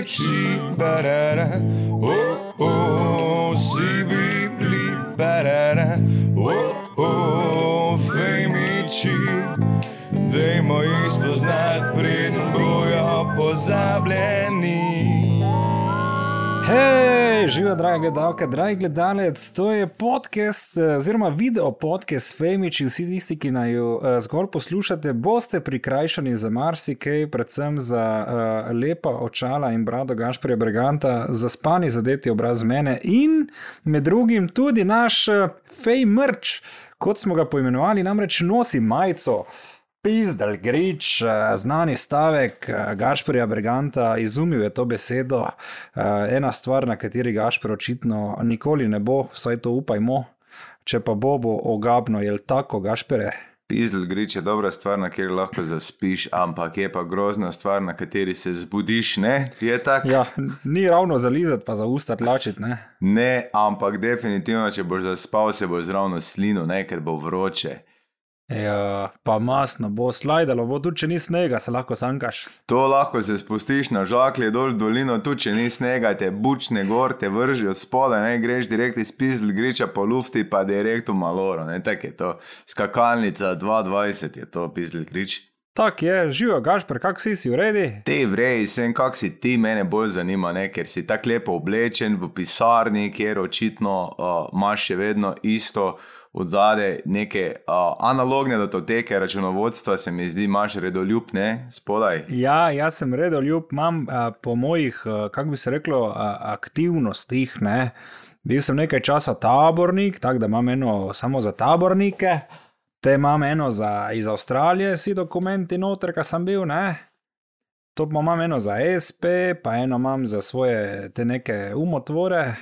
Fejmiči, barara, oh, oh, si bibli, barara, oh, oh, fejmiči. Dajmo jih spoznati, preden bojo pozabljeni. Hej, živijo, dragi gledalke, dragi gledalec. To je podcast, eh, oziroma video podcast Femiči. Vsi tisti, ki naj jo uh, zgolj poslušate, boste prikrajšani za marsikaj, predvsem za uh, lepa očala in brado Gašprija Briganta, za spani zadeti obraz mene in med drugim tudi naš uh, fej mrč, kot smo ga poimenovali, namreč nosi majico. Pizdel grič, znani stavek Gašporja Briganta, izumil je to besedo. Ena stvar, na kateri Gašpor očitno nikoli ne bo, vsaj to upajmo, če pa bo, bo ogabno, je tako, Gašpere. Pizdel grič je dobra stvar, na kateri lahko zaspiš, ampak je pa grozna stvar, na kateri se zbudiš, ne? Je tako? Ja, ni ravno za lizati, pa za usta tlačiti, ne? Ne, ampak definitivno, če boš zaspal, se boš zravno slino, ne, ker bo vroče. Ja, pa masno bo slajdalo, bo tudi če ni snega, se lahko sankaš. To lahko se spustiš na žaklje dol dolino, tudi če ni snega, te bučne gor, te vržijo spodaj, ne greš direkt iz pizdl, griča po lufti, pa direkt v maloro, ne tako je to. Skakalnica 220 je to pizdl grič. Tako je, živo, Gašpr, kak si si uredi? Te vrej, sem kak si ti, mene bolj zanima, ne? ker si tako lepo oblečen v pisarni, kjer očitno uh, imaš še vedno isto od zadaj neke uh, analogne datoteke računovodstva, se mi zdi, imaš redoljub, ne spodaj. Ja, jaz sem redoljub, imam uh, po mojih, uh, kako bi se reklo, uh, aktivnostih. Ne? Bil sem nekaj časa tabornik, tako da imam eno samo za tabornike, te imam eno za, iz Avstralije, vsi dokumenti noter, ki sem bil. Ne? To pa imam eno za SP, pa eno imam za svoje te neke umotvore.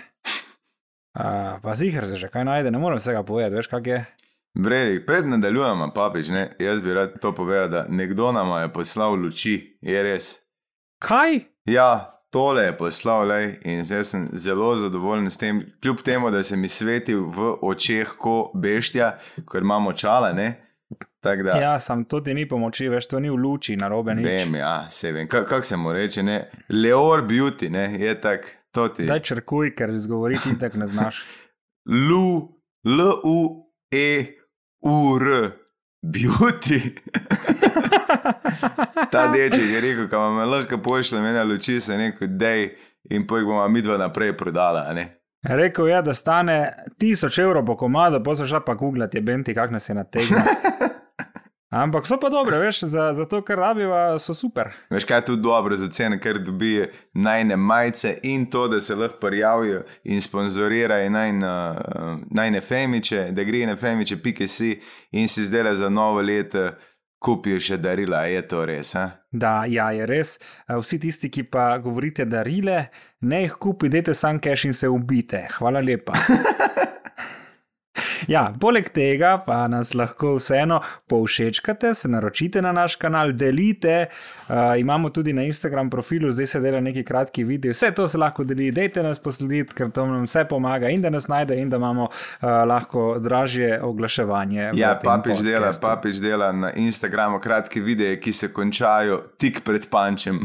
Uh, pa zihar se že kaj najde, ne morem vsega povedati, veš kak je. Vredi, pred nadaljujemo, papič, ne, jaz bi rad to povedal, da nekdo nam je poslal luči, je res. Kaj? Ja, tole je poslal, lej, in jaz sem zelo zadovoljen s tem, kljub temu, da se mi svetil v očeh ko beštja, ker imamo čala, ne. Da, ja, sam to ti ni pomoči, veš, to ni v luči, na robe nič. Vem, ja, se vem, kako kak se mu reče, ne, Leor Beauty, ne, je tak. Daj črkuj, ker izgovoriti tako ne znaš. Lu, L, U, E, U, R, beauty. Ta deček je rekel, da vam lahko pošlje meni luči, se neko dej in poj bomo mi dva naprej prodala. Rekel je, da stane 1000 evrov po komadu, pa se šla pa googlati, je benti, kak nas je na tega. Ampak so pa dobre, veš, za, za to, kar rabiva, so super. Veš, kaj je tudi dobro za cene, ker dobijo najne majice in to, da se lahko prijavijo in sponzorirajo najne, najne femiče, da gre na femiče, pike si in si zdaj za novo leto kupijo še darila. Je to res? A? Da, ja, je res. Vsi tisti, ki pa govorite darile, ne jih kupi, dajte sam cash in se ubite. Hvala lepa. Ja, poleg tega pa nas lahko vseeno povšečkate, se naročite na naš kanal, delite. Uh, imamo tudi na Instagram profilu, zdaj se dela neki kratki video, vse to se lahko deli, dejte nas poslediti, ker to nam vse pomaga in da nas najde in da imamo uh, lahko dražje oglaševanje. Ja, papič dela, papič dela na Instagramu kratke videe, ki se končajo tik pred pančem.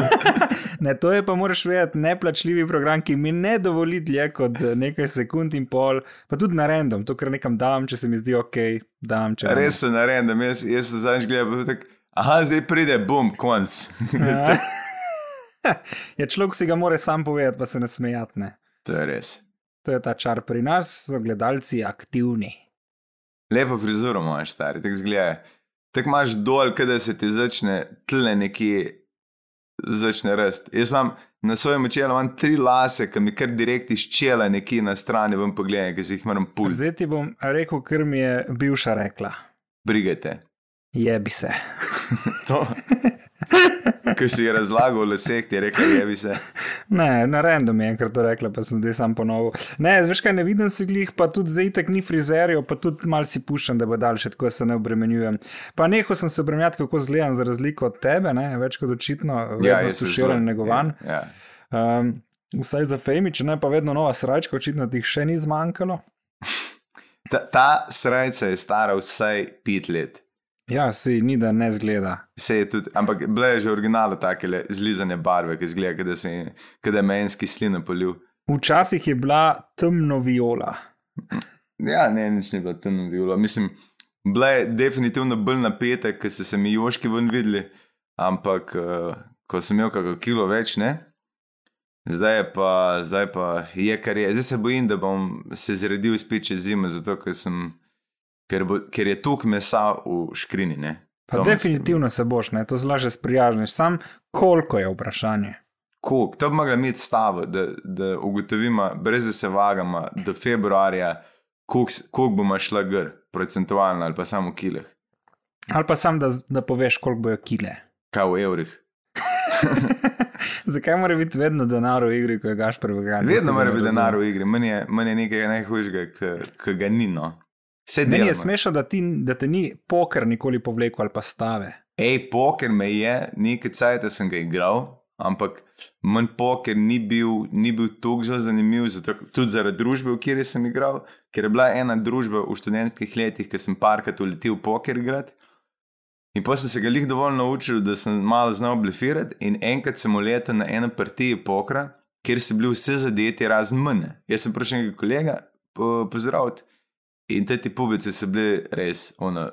ne, to je pa moraš vedeti, neplačljivi program, ki mi ne dovoli dlje kot nekaj sekund in pol, pa tudi na random random, to kar nekam dam, če se mi zdi ok, dam. Res se na random, jaz, jaz se zadnjič gledam, tak, aha, zdaj pride, bum, konc. Ja. ja, človek si ga more sam povedati, pa se ne smejati. Ne. To je res. To je ta čar pri nas, so gledalci aktivni. Lepo frizuro imaš, stari, tako zgleda. Tako imaš dol, kada se ti začne tle nekje začne rasti. Jaz imam na svojem čelu imam tri lase, ki mi kar direkt iz čela nekje na strani vam pogledaj, ki si jih moram pustiti. Zdaj ti bom rekel, kar mi je bivša rekla. Brigajte. Jebi se. to. Ki si je razlagal, le se ti je rekel, jebi se. Ne, na random je enkrat to rekla, pa sem zdaj sam ponovil. Ne, veš kaj, ne vidim si glih, pa tudi zdaj tak ni frizerijo, pa tudi mal si puščam, da bo daljše, tako se ne obremenjujem. Pa neho sem se obremenjati, kako zgledam za razliko od tebe, ne, več kot očitno, Ja, vedno jaz se stuširan, zelo- negovan. Ja, ja. Um, vsaj za Femič, ne pa vedno nova srajčka, očitno ti jih še ni zmanjkalo. Ta, ta srajca je stara vsaj pet let. Ja, si ni da ne zgleda. Se je tudi, ampak bile je že originalno take le zlizane barve, ki zgleda, da se je, menski slina polil. Včasih je bila temno viola. Ja, ne, nič ni bilo temno viola. Mislim, bila je definitivno bolj napeta, ker so se mi joški ven videli, ampak uh, ko sem imel kakšno kilo več, ne. Zdaj je pa, zdaj pa je, kar je. Zdaj se bojim, da bom se zredil spet čez zimo, zato ker, sem, ker, bo, ker je tuk mesa v škrini. Ne. Pa To me definitivno se boš, ne? to zlaže sprijažniš. Sam koliko je vprašanje. Koliko? To bi mogla imeti stavo, da, da ugotovimo, brez da se vagamo, do februarja, koliko koliko bomo šla gr, procentualno ali pa samo v kileh, Ali pa sam, da, da poveš, koliko bojo kile. kaj v evrih. Zakaj mora biti vedno denar v igri, ko je gaš prevegan? Vedno mora biti denar v igri, meni je, meni je nekaj najhujšega, ki ga ni. No. Vse Meni je smešno, da, ti, da te ni poker nikoli povlekel ali pa stave. Ej, poker me je, nekaj cajt sem ga igral, ampak manj poker ni bil, ni bil tako zelo zanimiv, zato, tudi zaradi družbe, v kateri sem igral, ker je bila ena družba v študentskih letih, ki sem parkrat uletel poker igrati. In pa sem se ga lih dovolj naučil, da sem malo znal blefirati, in enkrat sem uletel na eno partijo pokra, kjer so bili vsi zadeti, razen mene. Jaz sem prišel nekaj kolega po, pozdraviti in te ti pubice so bile res, ono,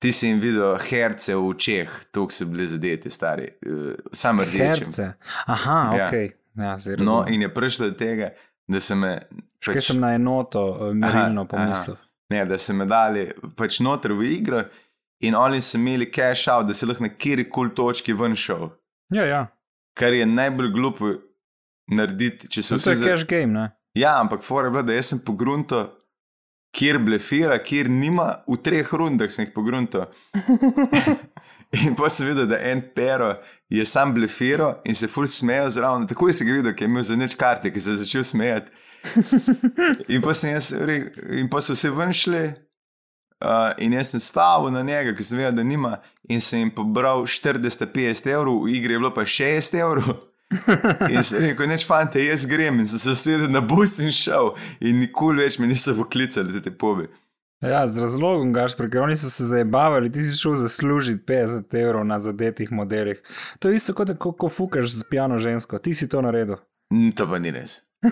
ti si jim videl herce v očeh, tako so bili zadeti, stari, uh, samo rdeči. Herce. Aha, Ja. ok. Ja, No, in je prišlo do tega, da se me. Še kaj sem na enoto eh, merilno pomislil. Ne, da so me dali pač noter v igro, in oni so imeli cash out, da si lahko na kjer koli točki ven šel. Ja, ja. Kar je najbolj glupo narediti, če so No, to je cash game, ne? Ja, ampak fora je bila, da jaz sem pogrunto, kjer blefira, kjer nima, v treh rundah sem jih pogrunto. in pa sem videl, da en pero je sam blefiral in se ful smejal zraven. Takoj si ga videl, ki je imel za nič karte, ki se je začel smejati. in pa sem jaz rekel, in pa so vsi ven šli. Uh, in jaz sem stavil na njega, ki sem vedel, da nima, in sem jim pobral 40-50 evrov, v igri je bilo pa 60 evrov. In sem rekel, neč fante, jaz grem in sem se usedel na bus in šel. In nikoli več me niso poklicali, da te pobi. Ja, z razlogom, gaš, ker oni so se zabavali, ti si šel zaslužiti 50 evrov na zadetih modelih. To je isto kot ko, ko fukaš z pijano žensko, ti si to naredil. To pa ni res.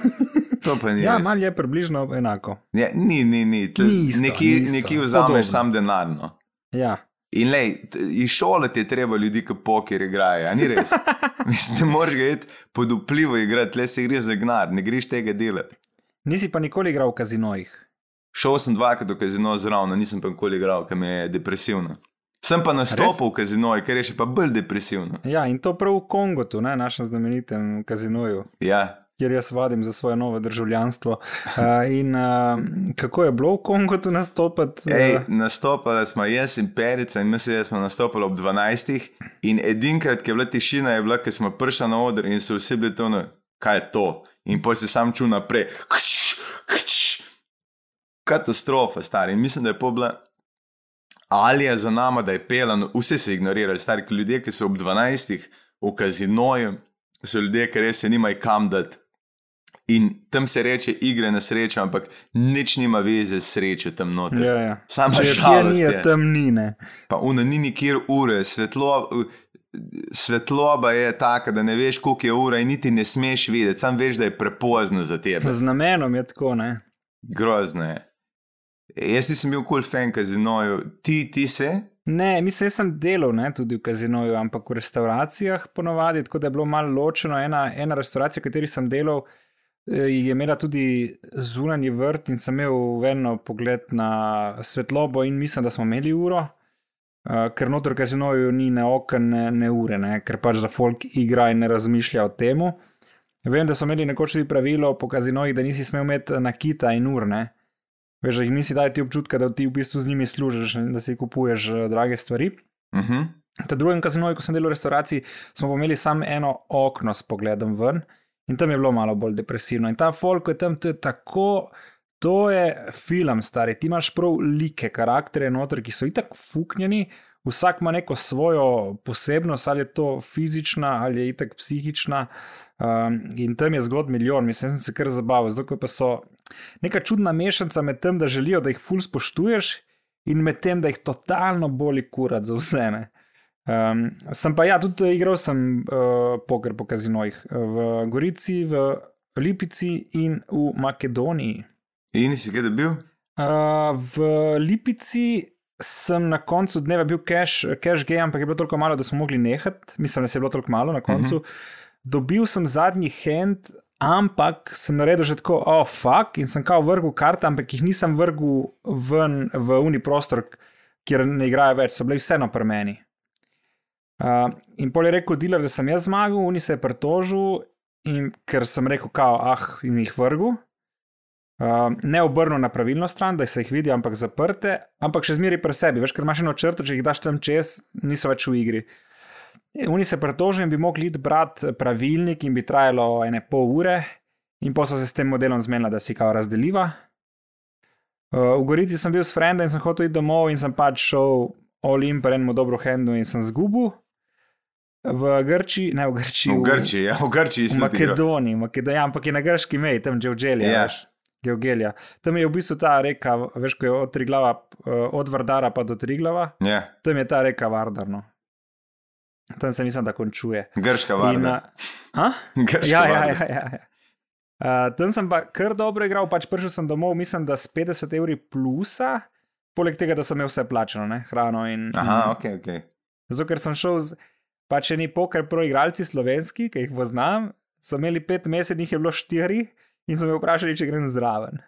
To pa ni Ja, res. malo je približno enako. Ja, ni, ni, ni. Tle, Ni isto, neki, ni isto. Podobno. vzameš sam denarno. Ja. In lej, t- iz šole ti je treba ljudi, ki poker igrajo, ni res. Mislim, ne moreš ga iti pod vplivom igrati, le se gre za gnar, ne greš tega delati. Nisi pa nikoli igral v kazinojih. Šel sem dvakrat v kazino zraven, nisem pa nikoli igral, ker me je depresivno. Sem pa nastopil v kazinoju, ker je še pa bolj depresivno. Ja, in to prav v Kongotu, ne, našem znamenitem kazinoju, Ja, kjer jaz vadim za svoje novo državljanstvo. Uh, in uh, kako je bilo v Kongotu nastopati? Ej, Uh, nastopali smo jaz in Perica, in mislim, da smo nastopili ob 12. In edinkrat, ki je bila tišina, je bila, ker smo prišli na oder in so vsi bili to, no, kaj je to. In pa si sam čul naprej. Kč, kč. Katastrofa, stari. In mislim, da je pobla. Ali je za nami, da je pelano, vse se ignorirali, stari ker ljudje, ki so ob 12. v kazinoju, so ljudje, ki res se nimajo kam dati. In tam se reče igre na srečo, ampak nič nima veze s srečo tam noter. ja, ja. Če je žalost ni, je. je tam ni, ne. Pa una ni nikjer ure, svetlo, svetloba je taka, da ne veš, koliko je ura in niti ne smeš videti, sam veš, da je prepozno za tebe. Z namenom je tako, ne. Grozno je. Jaz nisem bil kul cool fan kazinoju, ti, ti se? Ne, mislim, jaz sem delal ne, tudi v kazinoju, ampak v restauracijah ponovadi, tako da je bilo malo ločeno. Ena, ena restauracija, v kateri sem delal, eh, je imela tudi zunanji vrt in sem imel vedno pogled na svetlobo in mislim, da smo imeli uro. Uh, ker noter v kazinoju ni ne oken, ne, ne ure, ne, ker pač da folk igra in ne razmišlja o tem. Vem, da so imeli nekoč tudi pravilo po kazinojih, da nisi smel imeti nakita in ur, ne. Veš, da jih nisi daj ti občutka, da ti v bistvu z njimi služiš in da si kupuješ eh, drage stvari. Uh -huh. Na drugem kazinoju, ko sem delal v restavraciji, smo imeli samo eno okno s pogledom ven in tam je bilo malo bolj depresivno. In ta folk, je tam, to je tako, to je film, stari. Ti imaš prav like, karaktere noter, ki so itak fuknjeni, vsak ima neko svojo posebnost, ali je to fizična ali je itak psihična. Um, in tam je zgod milijon, mislim, sem se kar zabaval, zato pa so neka čudna mešanica med tem, da želijo, da jih ful spoštuješ. in medtem, da jih totalno boli kurat za vse. Um, sem pa ja, tudi igral sem uh, poker po kazinojih v Gorici, v Lipici in v Makedoniji. In si kje bil? Uh, v Lipici sem na koncu dneva bil cash, cash gay, ampak je bilo toliko malo, da smo mogli nehati. Mislim, da se je bilo toliko malo na koncu. Uh -huh. Dobil sem zadnji hand, ampak sem naredil že tako, oh, fuck, in sem kao vrgel karte, ampak jih nisem vrgel ven v uni prostor, kjer ne igrajo več, so bili vseeno pri meni. Uh, in pol je rekel, dealer, da sem jaz zmagal, uni se je pritožil, in ker sem rekel, kao, ah, in jih vrgel. Uh, ne obrnil na pravilno stran, da se jih vidi, ampak zaprte, ampak še zmeri pri sebi. Veš, ker imaš eno črto, če jih daš tam čez, niso več v igri. Oni se pritožijo in bi mogli iti brati pravilnik in bi trajalo ene pol ure, in pa so se s tem modelom zmenili, da si kao razdeliva. Uh, v Gorici sem bil s frendom in sem hotel iti domov in sem pač šel Olim, pa enemu dobro hendu in sem zgubil. V Grčiji, ne v Grčiji. V Grčiji, ja, v Grčiji. V Makedoniji, Makedoniji, ampak je na grški meji, tam že v Dželju. Ja. Geogelija. Tam je v bistvu ta reka, veš, ko je od Triglava, eh, od Vardara pa do Triglava. Yeah. Tam je ta reka Vardarno. Tam se mislim, da končuje. Grška varna. Grška ja, ja, ja, ja. Uh, tam sem pa kar dobro igral, pač prišel sem domov, mislim, da s 50 evri plusa, poleg tega, da sem imel vse plačeno, ne? hrano in. Aha, ok, ok. Zato, ker sem šel z, pač eni poker pro igralci slovenski, ki jih poznam, so imeli pet mesecev, njih je bilo štiri in so me vprašali, če grem zraven.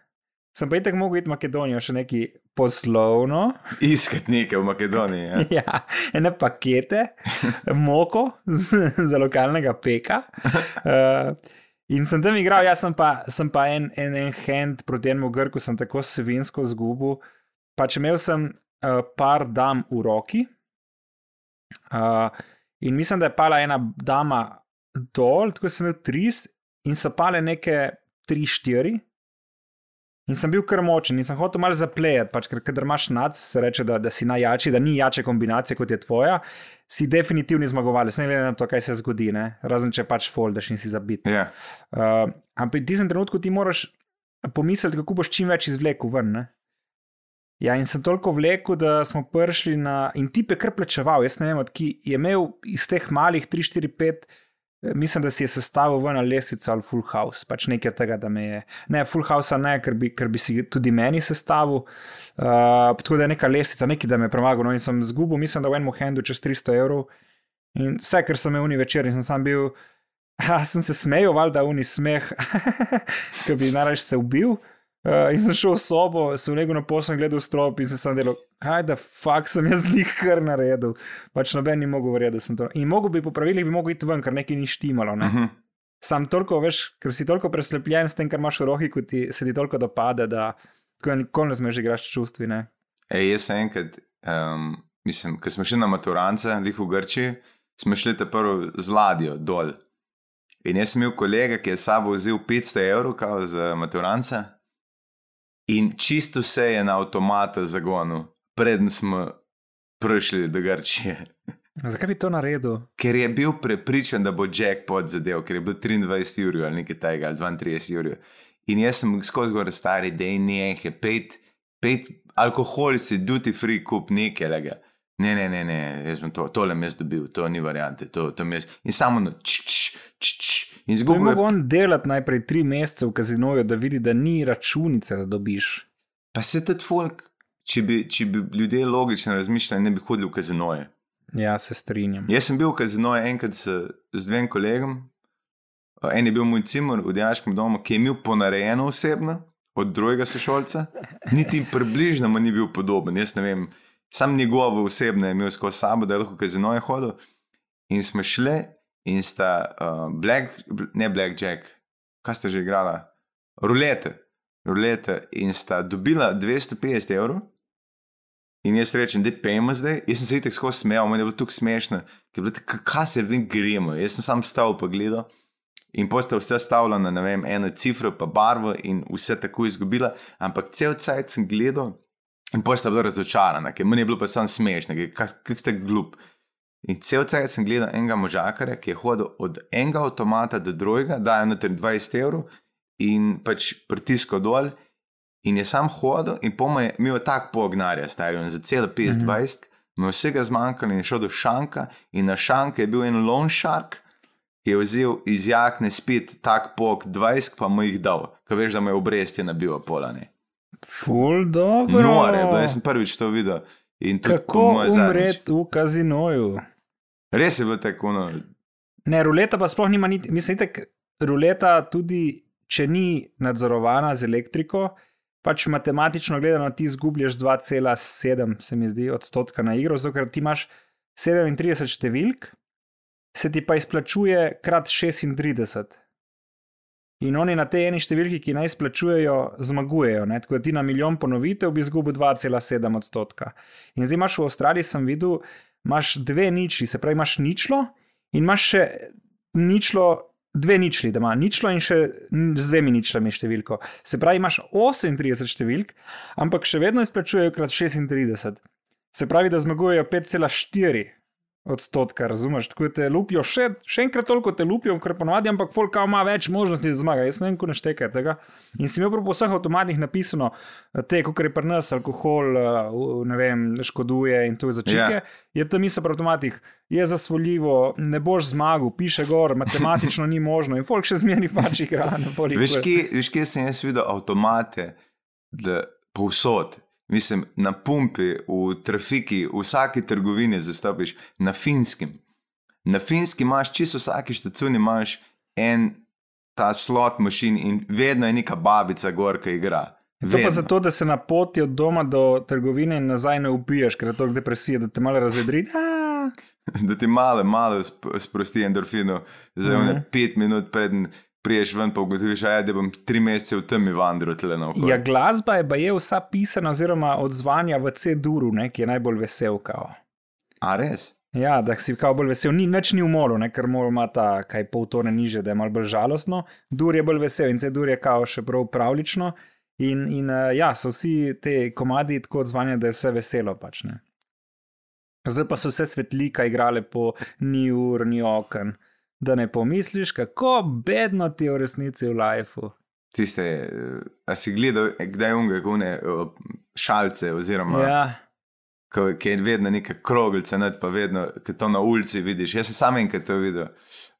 Sem pa itek mogel iti v Makedonijo še neki poslovno. Iskati nekaj v Makedoniji. Ja, ja ene pakete, moko za lokalnega peka. Uh, in sem tam igral, jaz sem pa, sem pa en, en, en hand proti enemu Grku, sem tako svinsko zgubil. Pač imel sem uh, par dam v roki. Uh, in mislim, da je pala ena dama dol, tako sem imel tri, in so pale neke tri, štiri. In sem bil kar močen in sem hotel malo zaplejati, pač, ker kader imaš nad, se reče, da, da si najjači, da ni jače kombinacije kot je tvoja, si definitivni zmagovalec, ne glede na to, kaj se zgodi, ne? razen če pač foldaš in si zabit. Yeah. Uh, ampak v tistem trenutku ti moraš pomisliti, kako boš čim več izvlekel ven. Ne? Ja, in sem toliko vlekel, da smo prišli na. In ti je kar plačeval, jaz ne vem, odki je imel iz teh malih 3, 4, 5. Mislim, da si je sestavil ven ali lesvico ali full house, pač nekaj tega, da me je. Ne, full house ne, ker bi, ker bi si tudi meni sestavil. Uh, tako da je neka lesvica, nekaj, da me je premagal. No, in sem zgubil, mislim, da v enem hendu čez 300 evrov. In vse, ker sem imel uni večer in sem sam bil, ha, sem se smejal, valjda uni smeh, ki bi naraš se ubil. Uh, in sem šel v sobo, sem legel na posel, gledal strop in sem delal, kaj da fuk sem jaz njih kar naredil. Pač noben ni mogel verjeti, da sem to. In mogel bi po pravilih, bi mogel iti ven, ker nekaj ni štimalo. Ne? Uh Mhm. -huh. Sam toliko, veš, ker si toliko preslepljen s tem, kar imaš v roki, kot ti se ti toliko dopade, da nikoli ne smeš igrati čustvi. Ne? Ej, jaz sem enkrat, um, mislim, ko smo šli na maturance, dih v Grčiji, smo šli te prvo z ladjo dol. In jaz sem imel kolega, ki je sabo vzel 500 evrov za maturance. In čisto vse je na avtomatu zagonil, preden smo prišli do Grčije. Zakaj bi to naredil? Ker je bil prepričan, da bo jackpot zadev, ker je bil 23 ur ali nekaj tega, ali 32 ur. In jaz sem skozi gore stari, da je nekaj, pet, pet alkohol si duty free, kup nekaj lega. Ne, ne, ne, ne, jaz sem to, tole mes dobil, to ni variante, to, to mes. In samo no, č, č, č, č. In zgubil. Mogoče on delati najprej tri mesece v kazinoju, da vidi, da ni računice, da dobiš. Pa se tudi folk, če bi, če bi ljudje logično razmišljali, ne bi hodili v kazinoje. Ja, se strinjam. Jaz sem bil v kazinoju enkrat s, z dvem kolegom. En je bil moj cimor v Dijaškem domu, ki je imel ponarejeno osebno od drugega sošolca, niti približno mu ni bil podoben. Jaz ne vem, sam njegovo osebno je imel skozi sabo, da je lahko kazinoje hodil. In smo šli in sta uh, Black, ne Blackjack, kaj sta že igrala, rulete, rulete in sta dobila 250 evrov. In jaz rečem, da pejmo zdaj. Jaz sem se tako skozi smejal, meni je bilo tako smešno, ker je bilo tako, kaj se vem, gremo. Jaz sem sam stal pa gledal in posta vse stavljeno na ne vem, eno cifro, pa barvo in vse tako izgubila. Ampak cel cajt sem gledal in posta bila razočarana, ker meni je bilo pa sam smešno, kak ste glup. In cel cajt sem gledal enega možakarja, ki je hodil od enega avtomata do drugega, dajo noter 20 evrov in pač pritiskal dol. In je sam hodil, in poma je imel tak pognarja, star je za cel 25, mm -hmm. mu je vsega zmanjkalo in je šel do šanka, in na šanka je bil en lone shark, ki je vzel iz jakne spet tak pok 20, pa mu jih dal, ker veš, da mu je obresti nabil polane. Ful dobro. Nore, jaz sem prvič to videl. Kako umreti v kazinoju? Res je bilo tako. No. Ne, ruleta pa sploh nima niti, mislim, da ruleta tudi, če ni nadzorovana z elektriko, pač matematično gledano ti izgubljaš 2,7 se mi zdi odstotka na igro, zato ker ti imaš 37 številk, se ti pa izplačuje krat 36. In oni na tej eni številki, ki naj izplačujejo, zmagujejo. Ne? Tako da ti na milijon ponovitev bi izgubil 2,7 odstotka. In zdaj imaš v Avstraliji, sem videl, imaš dve ničli, se pravi, imaš ničlo in imaš še ničlo dve ničli, da ima ničlo in še z dvemi ničlami številko. Se pravi, imaš 38 številk, ampak še vedno izplačujejo krat 36. Se pravi, da zmagujejo 5,4 odstotka, razumeš? Tako te lupijo, še, še enkrat toliko te lupijo, ker ponovadi, ampak Folka ima več možnosti, da zmaga. Jaz ne vem, ko ne šteka tega. In si imel po vseh avtomatih napisano, te, kot je pri nas, alkohol, ne vem, škoduje in to je začetke. Yeah. Je tam misel pri avtomatih, je zasvoljivo, ne boš zmagal, piše gor, matematično ni možno in Folk še zmeri pač igra na polju. Veš, kje sem jaz videl avtomate, da povsod. Mislim, na pumpi, v trafiki, v vsaki trgovini zastopiš, na finskem. Na finskem imaš čisto vsaki štacuni, imaš en ta slot mašin in vedno je neka babica gor, ki igra. To pa zato, da se na poti od doma do trgovine in nazaj ne ubiješ, ker je to depresija, da te malo razvedri. da ti malo, malo sprosti endorfino, za mm -hmm. pet minut predn priješ ven, pa ugotoviš, da bom tri mesece v temi vandru tle na okolju. Ja, glasba je, je vsa pisana, oziroma odzvanja v C-duru, ki je najbolj vesel. Kao. A res? Ja, da si kao bolj vesel, ni nič ni umoru, ne? ker mora ima ta kaj pol tone niže, da je malo bolj žalostno. Dur je bolj vesel in C-dur je kao še prav pravlično. In, in uh, ja, so vsi te komadi tako odzvanja, da je vse veselo pač ne. Zdaj pa so vse svetlika igrale po ni ur, ni okn da ne pomisliš, kako bedno ti je v resnici v lifeu. Tiste, eh, a si gledal, kdaj unge, gune šalce, oziroma. Ja. Ki je vedno neka kroglica, ne pa vedno, ki to na ulici vidiš. Jaz sem sam enkrat to videl,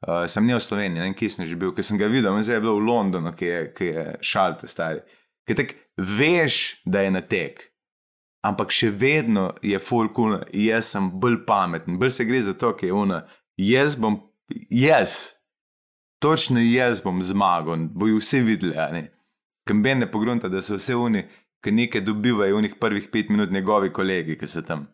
uh, sem ne v Sloveniji, ne kje sem že bil, ki sem ga videl, zdaj je bilo v Londonu, ki je, ki je šalte stari. Ki tek veš, da je na tek, ampak še vedno je full cool, jaz sem bolj pameten, bolj se gre za to, ki je una, jaz bom jaz, točno jaz bom zmagal, bojo vsi videli. Kamben ne pogrunta, da so vse oni, ki nekaj dobivajo v njih prvih pet minut, njegovi kolegi, ki so tam.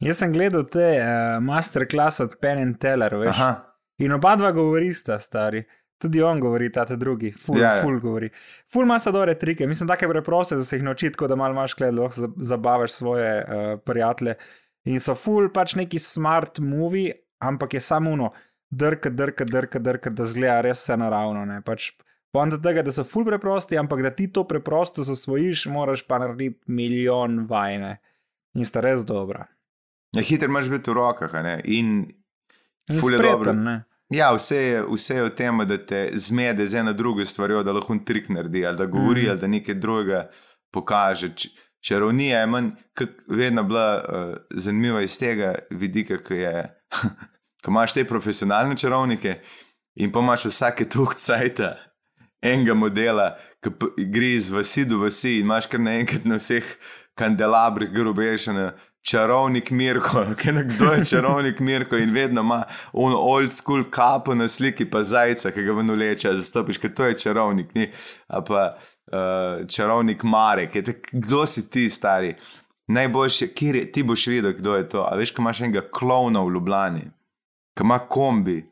Jaz sem gledal te uh, masterclass od Penn and Teller, veš. Aha. In oba dva govorista, stari. Tudi on govori, ta drugi, ful, ja, ja. ful govori. Ful ima sadore trike, mislim, tako je preproste, da se jih nauči, tako da malo imaš gled, lahko zabavaš svoje uh, prijatelje. In so ful pač neki smart movie, ampak je samo uno drka, drka, drka, drka, da zgleda res vse naravno. Pač, Poenta tega, da so ful preprosti, ampak da ti to preprosto zasvojiš, moraš pa narediti milijon vajne in sta res dobra. Ja, hiter imaš biti v rokah, in, in ful je dobro. Ja, vse je, vse je v tem, da te zmede z eno drugo stvarjo, da lahko trik naredi, ali da govori, mm. ali da nekaj drugega pokaže. Čarovnija je manj, vedno bila uh, zanimiva iz tega vidika, ki je ko imaš te profesionalne čarovnike in pa imaš vsake tuhcajta enega modela, ki gre iz vasi do vasi in imaš kar naenkrat na vseh kandelabrih grobešene. Čarovnik Mirko, ki je kdo je čarovnik Mirko in vedno ima on old school kapo na sliki, pa zajca, ki ga ven uleče, zastopiš, ker to je čarovnik, ni pa uh, čarovnik Marek, je tak, kdo si ti, stari? Najboljši, kjer je, ti boš videl, kdo je to. A veš, ko imaš enega klovna v Ljubljani, ki ima kombi.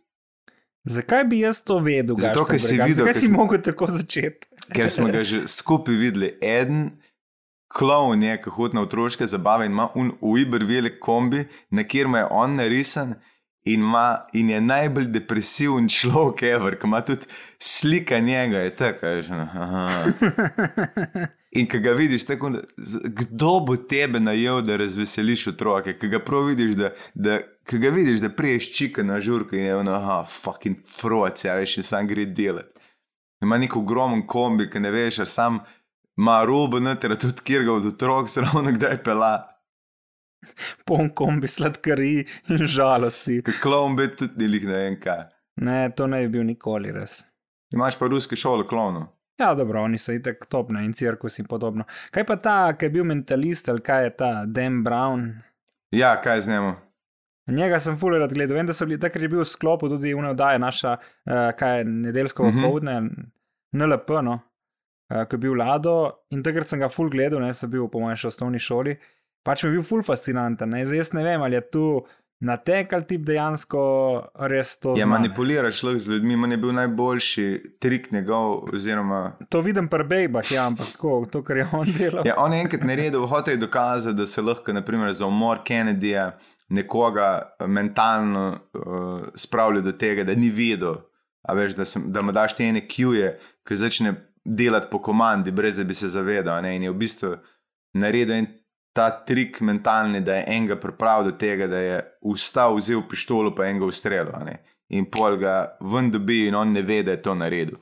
Zakaj bi jaz to vedel? Zato, ker si videl, da si mogel tako začeti. ker smo ga že skupaj videli. En klovn je, ki hodi na otroške zabave in ima un uiber velik kombi, na kjer je on narisan. In, ma, in je najbolj depresiven človek, ever, ki ima tudi slika njega, je tako, že je. In ki ga vidiš, tako, kdo bo tebe najel, da razveseliš otroke, ki ga prav vidiš, da, da, ga vidiš, da priješ čika na žurko in je ono, ah, fucking froce, a veš, in sam gre delati. Ima nek ogromen kombi, ki ne veš, ali sam ima robo noter, tudi kjer ga od otrok zraven kdaj pela. Pon kombi sladkari in žalosti. Klon bi tudi ni lih ne vem kaj. Ne, to ne bi bil nikoli res. Imaš pa ruske šole klonov. Ja, dobro, oni so itek topne in cirkus in podobno. Kaj pa ta, ki je bil mentalist ali kaj je ta Dan Brown? Ja, kaj z njemu? Njega sem fully rad gledal. Vem, da so bili takrat je bil v sklopu tudi v neodaji naša, uh, kaj je nedeljsko Mhm. popoldne, NLP, no, uh, ki je bil Lado in takrat sem ga full gledal, ne, sem bil po mojem še v osnovni šoli. Pač mi je bil full fascinanten. Ne. Zdaj jaz ne vem, ali je tu natek ali tip dejansko res to. Ne. manipuliral človek z ljudmi, manj je bil najboljši trik njegov. Oziroma, To vidim pri bejbah, ja, ampak tako, to, kar je on delal. ja, on je enkrat naredil, hotel je dokazati, da se lahko, naprimer, za umor Kennedyja nekoga eh, mentalno uh, spravlja do tega, da ni videl. A veš, da, sem, da mu daš te ene kjuje, ki začne delati po komandi, brez da bi se zavedal. Ne? In je v bistvu naredil en ta trik mentalni, da je enega pripravil do tega, da je vstal, vzel pištolo, pa enega ustrelil. ne. In pol ga ven dobi, in on ne ve, da je to naredil.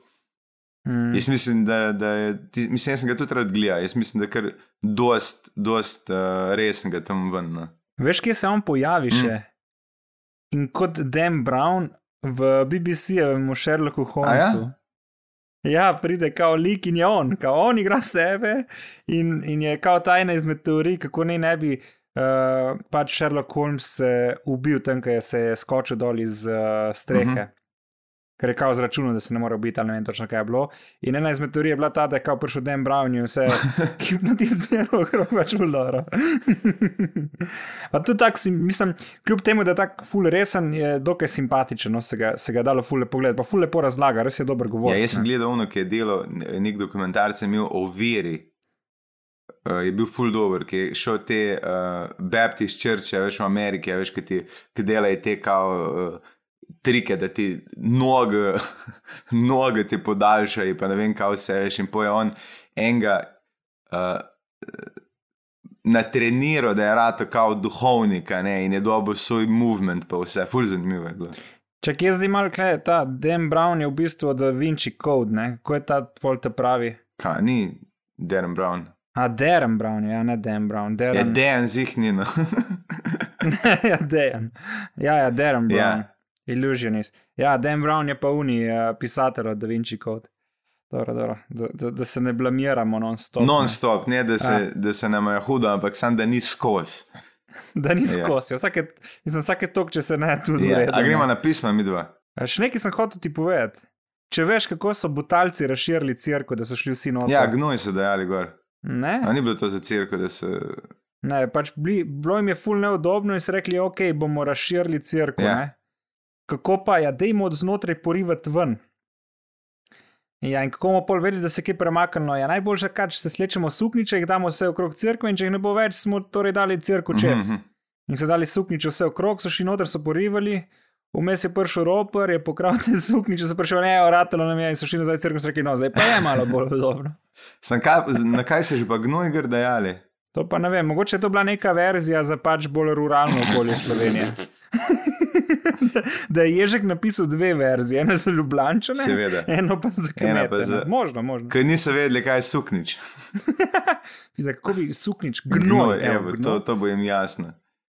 Mm. Jaz mislim, da, da je, ti- mislim, jaz sem ga tudi rad gledal, jaz mislim, da je kar dost, dost uh, resnega tam ven. No. Veš, kje se on pojavi Mm. še? In kot Dan Brown v BBC-jevem Sherlocku Holmesu. Ja, pride kao lik in je on, kao on igra sebe in, in je kao ta ena izmed teorij, kako ne, ne bi uh, pač Sherlock Holmes se ubil tam, je se je skočil dol iz uh, strehe. Uh -huh. Ker je kao zračunal, da se ne more ubiti, ali ne vem točno kaj je bilo. In ena izmed teorij je bila ta, da je kao prišel Dan Brown in vse hipnotiziral, ker je pač vloro. pa tudi tak, si, mislim, kljub temu, da je tako ful resen, je dokaj simpatičen, no, se ga, se ga je dalo ful lepo gledati, pa ful lepo razlaga, res je dober govor. Ja, jaz sem gledal ono, ki je delal ne- nek dokumentarc, je imel o veri. Uh, je bil full dober, ki je šel te uh, Baptist Churche, veš v Ameriki, a veš, ki, ti, ki delajo te kao. Uh, Trike, da ti noge, noge ti podaljšajo, pa ne vem, kaj vse veš. In poje on enega uh, natreniral, da je rado kao duhovnika ne, in je dobil svoj movement, pa vse, full zanimivo je bilo. Če kje zdaj malo kaj, ta Dan Brown je v bistvu Da Vinci Code, ne? kako je ta pol te pravi? Kaj, ni Darren Brown. A Darren Brown, ja, ne Dan Brown. Darren, dejan zihnino. ja, Darren. Ja, ja, Darren Brown. Ja. Ja. Illusionist. Ja, Dan Brown je pa uni uh, pisatelj od Da Vinci Code. Dobro, dobro. Da, da, da se ne blamiramo non-stop. ne. Non-stop, ne da se, A. da se nam je hudo, ampak sam da ni skozi. Da ni Ja. skozi. Vsake, mislim, vsake tok, če se ne, tudi Ja. A gremo na pisma, mi dva. Še nekaj sem hotel ti povedati. Če veš, kako so butalci razširili crkvo, da so šli vsi noter. Ja, gnoj so dajali gor. ne, A ni bilo to za crkvo, da se. ne, pač bili, bilo jim je ful neudobno in so rekli, ok, bomo razširili crkvo. Ja. Ja. Kako pa, ja, dejmo od znotraj porivati ven. Ja, in kako bomo pol vedeli, da se je kaj premaknilo? Ja, najboljše, kar če se slečemo sukniče, jih damo vse okrog crkve, in če jih ne bo več, smo torej dali crkvo čez. Mhm. In so dali sukniče vse okrog, so šli noter, so porivali, vmes je prišel roper, je pokral te sukniče, so prišli, ne, oratalo nam je in so šli nazaj v crkvo in so rekli, no, zdaj pa je malo bolj. Sem kaj, na kaj se že pa gnoj gor dajali? To pa ne vem, mogoče je to bila neka verzija za pač bolj ruralno okolje Slovenije. da, da je Ježek napisal dve verzije, eno za Ljubljane, Seveda. eno pa za kmete. za- no. Možno, možno. Ker niso vedeli, kaj je suknič. Zdaj, kako bi suknič, gnoj, evo, evo, to, gnoj. to bo jim jasno.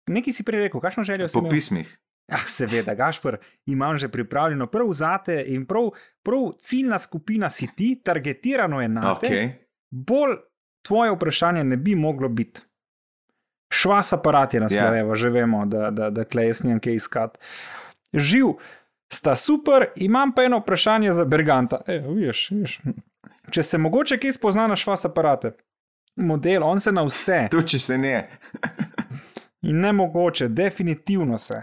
Nekaj si prej rekel, kakšno željo si Po imel? pismih. Ah, seveda, Gašpr, imam že pripravljeno prav zate in prav, prav ciljna skupina si ti, targetirano je na te. Okay. Bolj tvoje vprašanje ne bi moglo biti. Švas aparat je naslov, Ja. yeah. že vemo, da, da, da klej jaz nimam kaj iskati. Živ, sta super, imam pa eno vprašanje za Berganta. E, viš, viš. Če se mogoče kaj spozna na švas aparate, model, on se na vse. Tu, če se ne. In ne mogoče, definitivno se.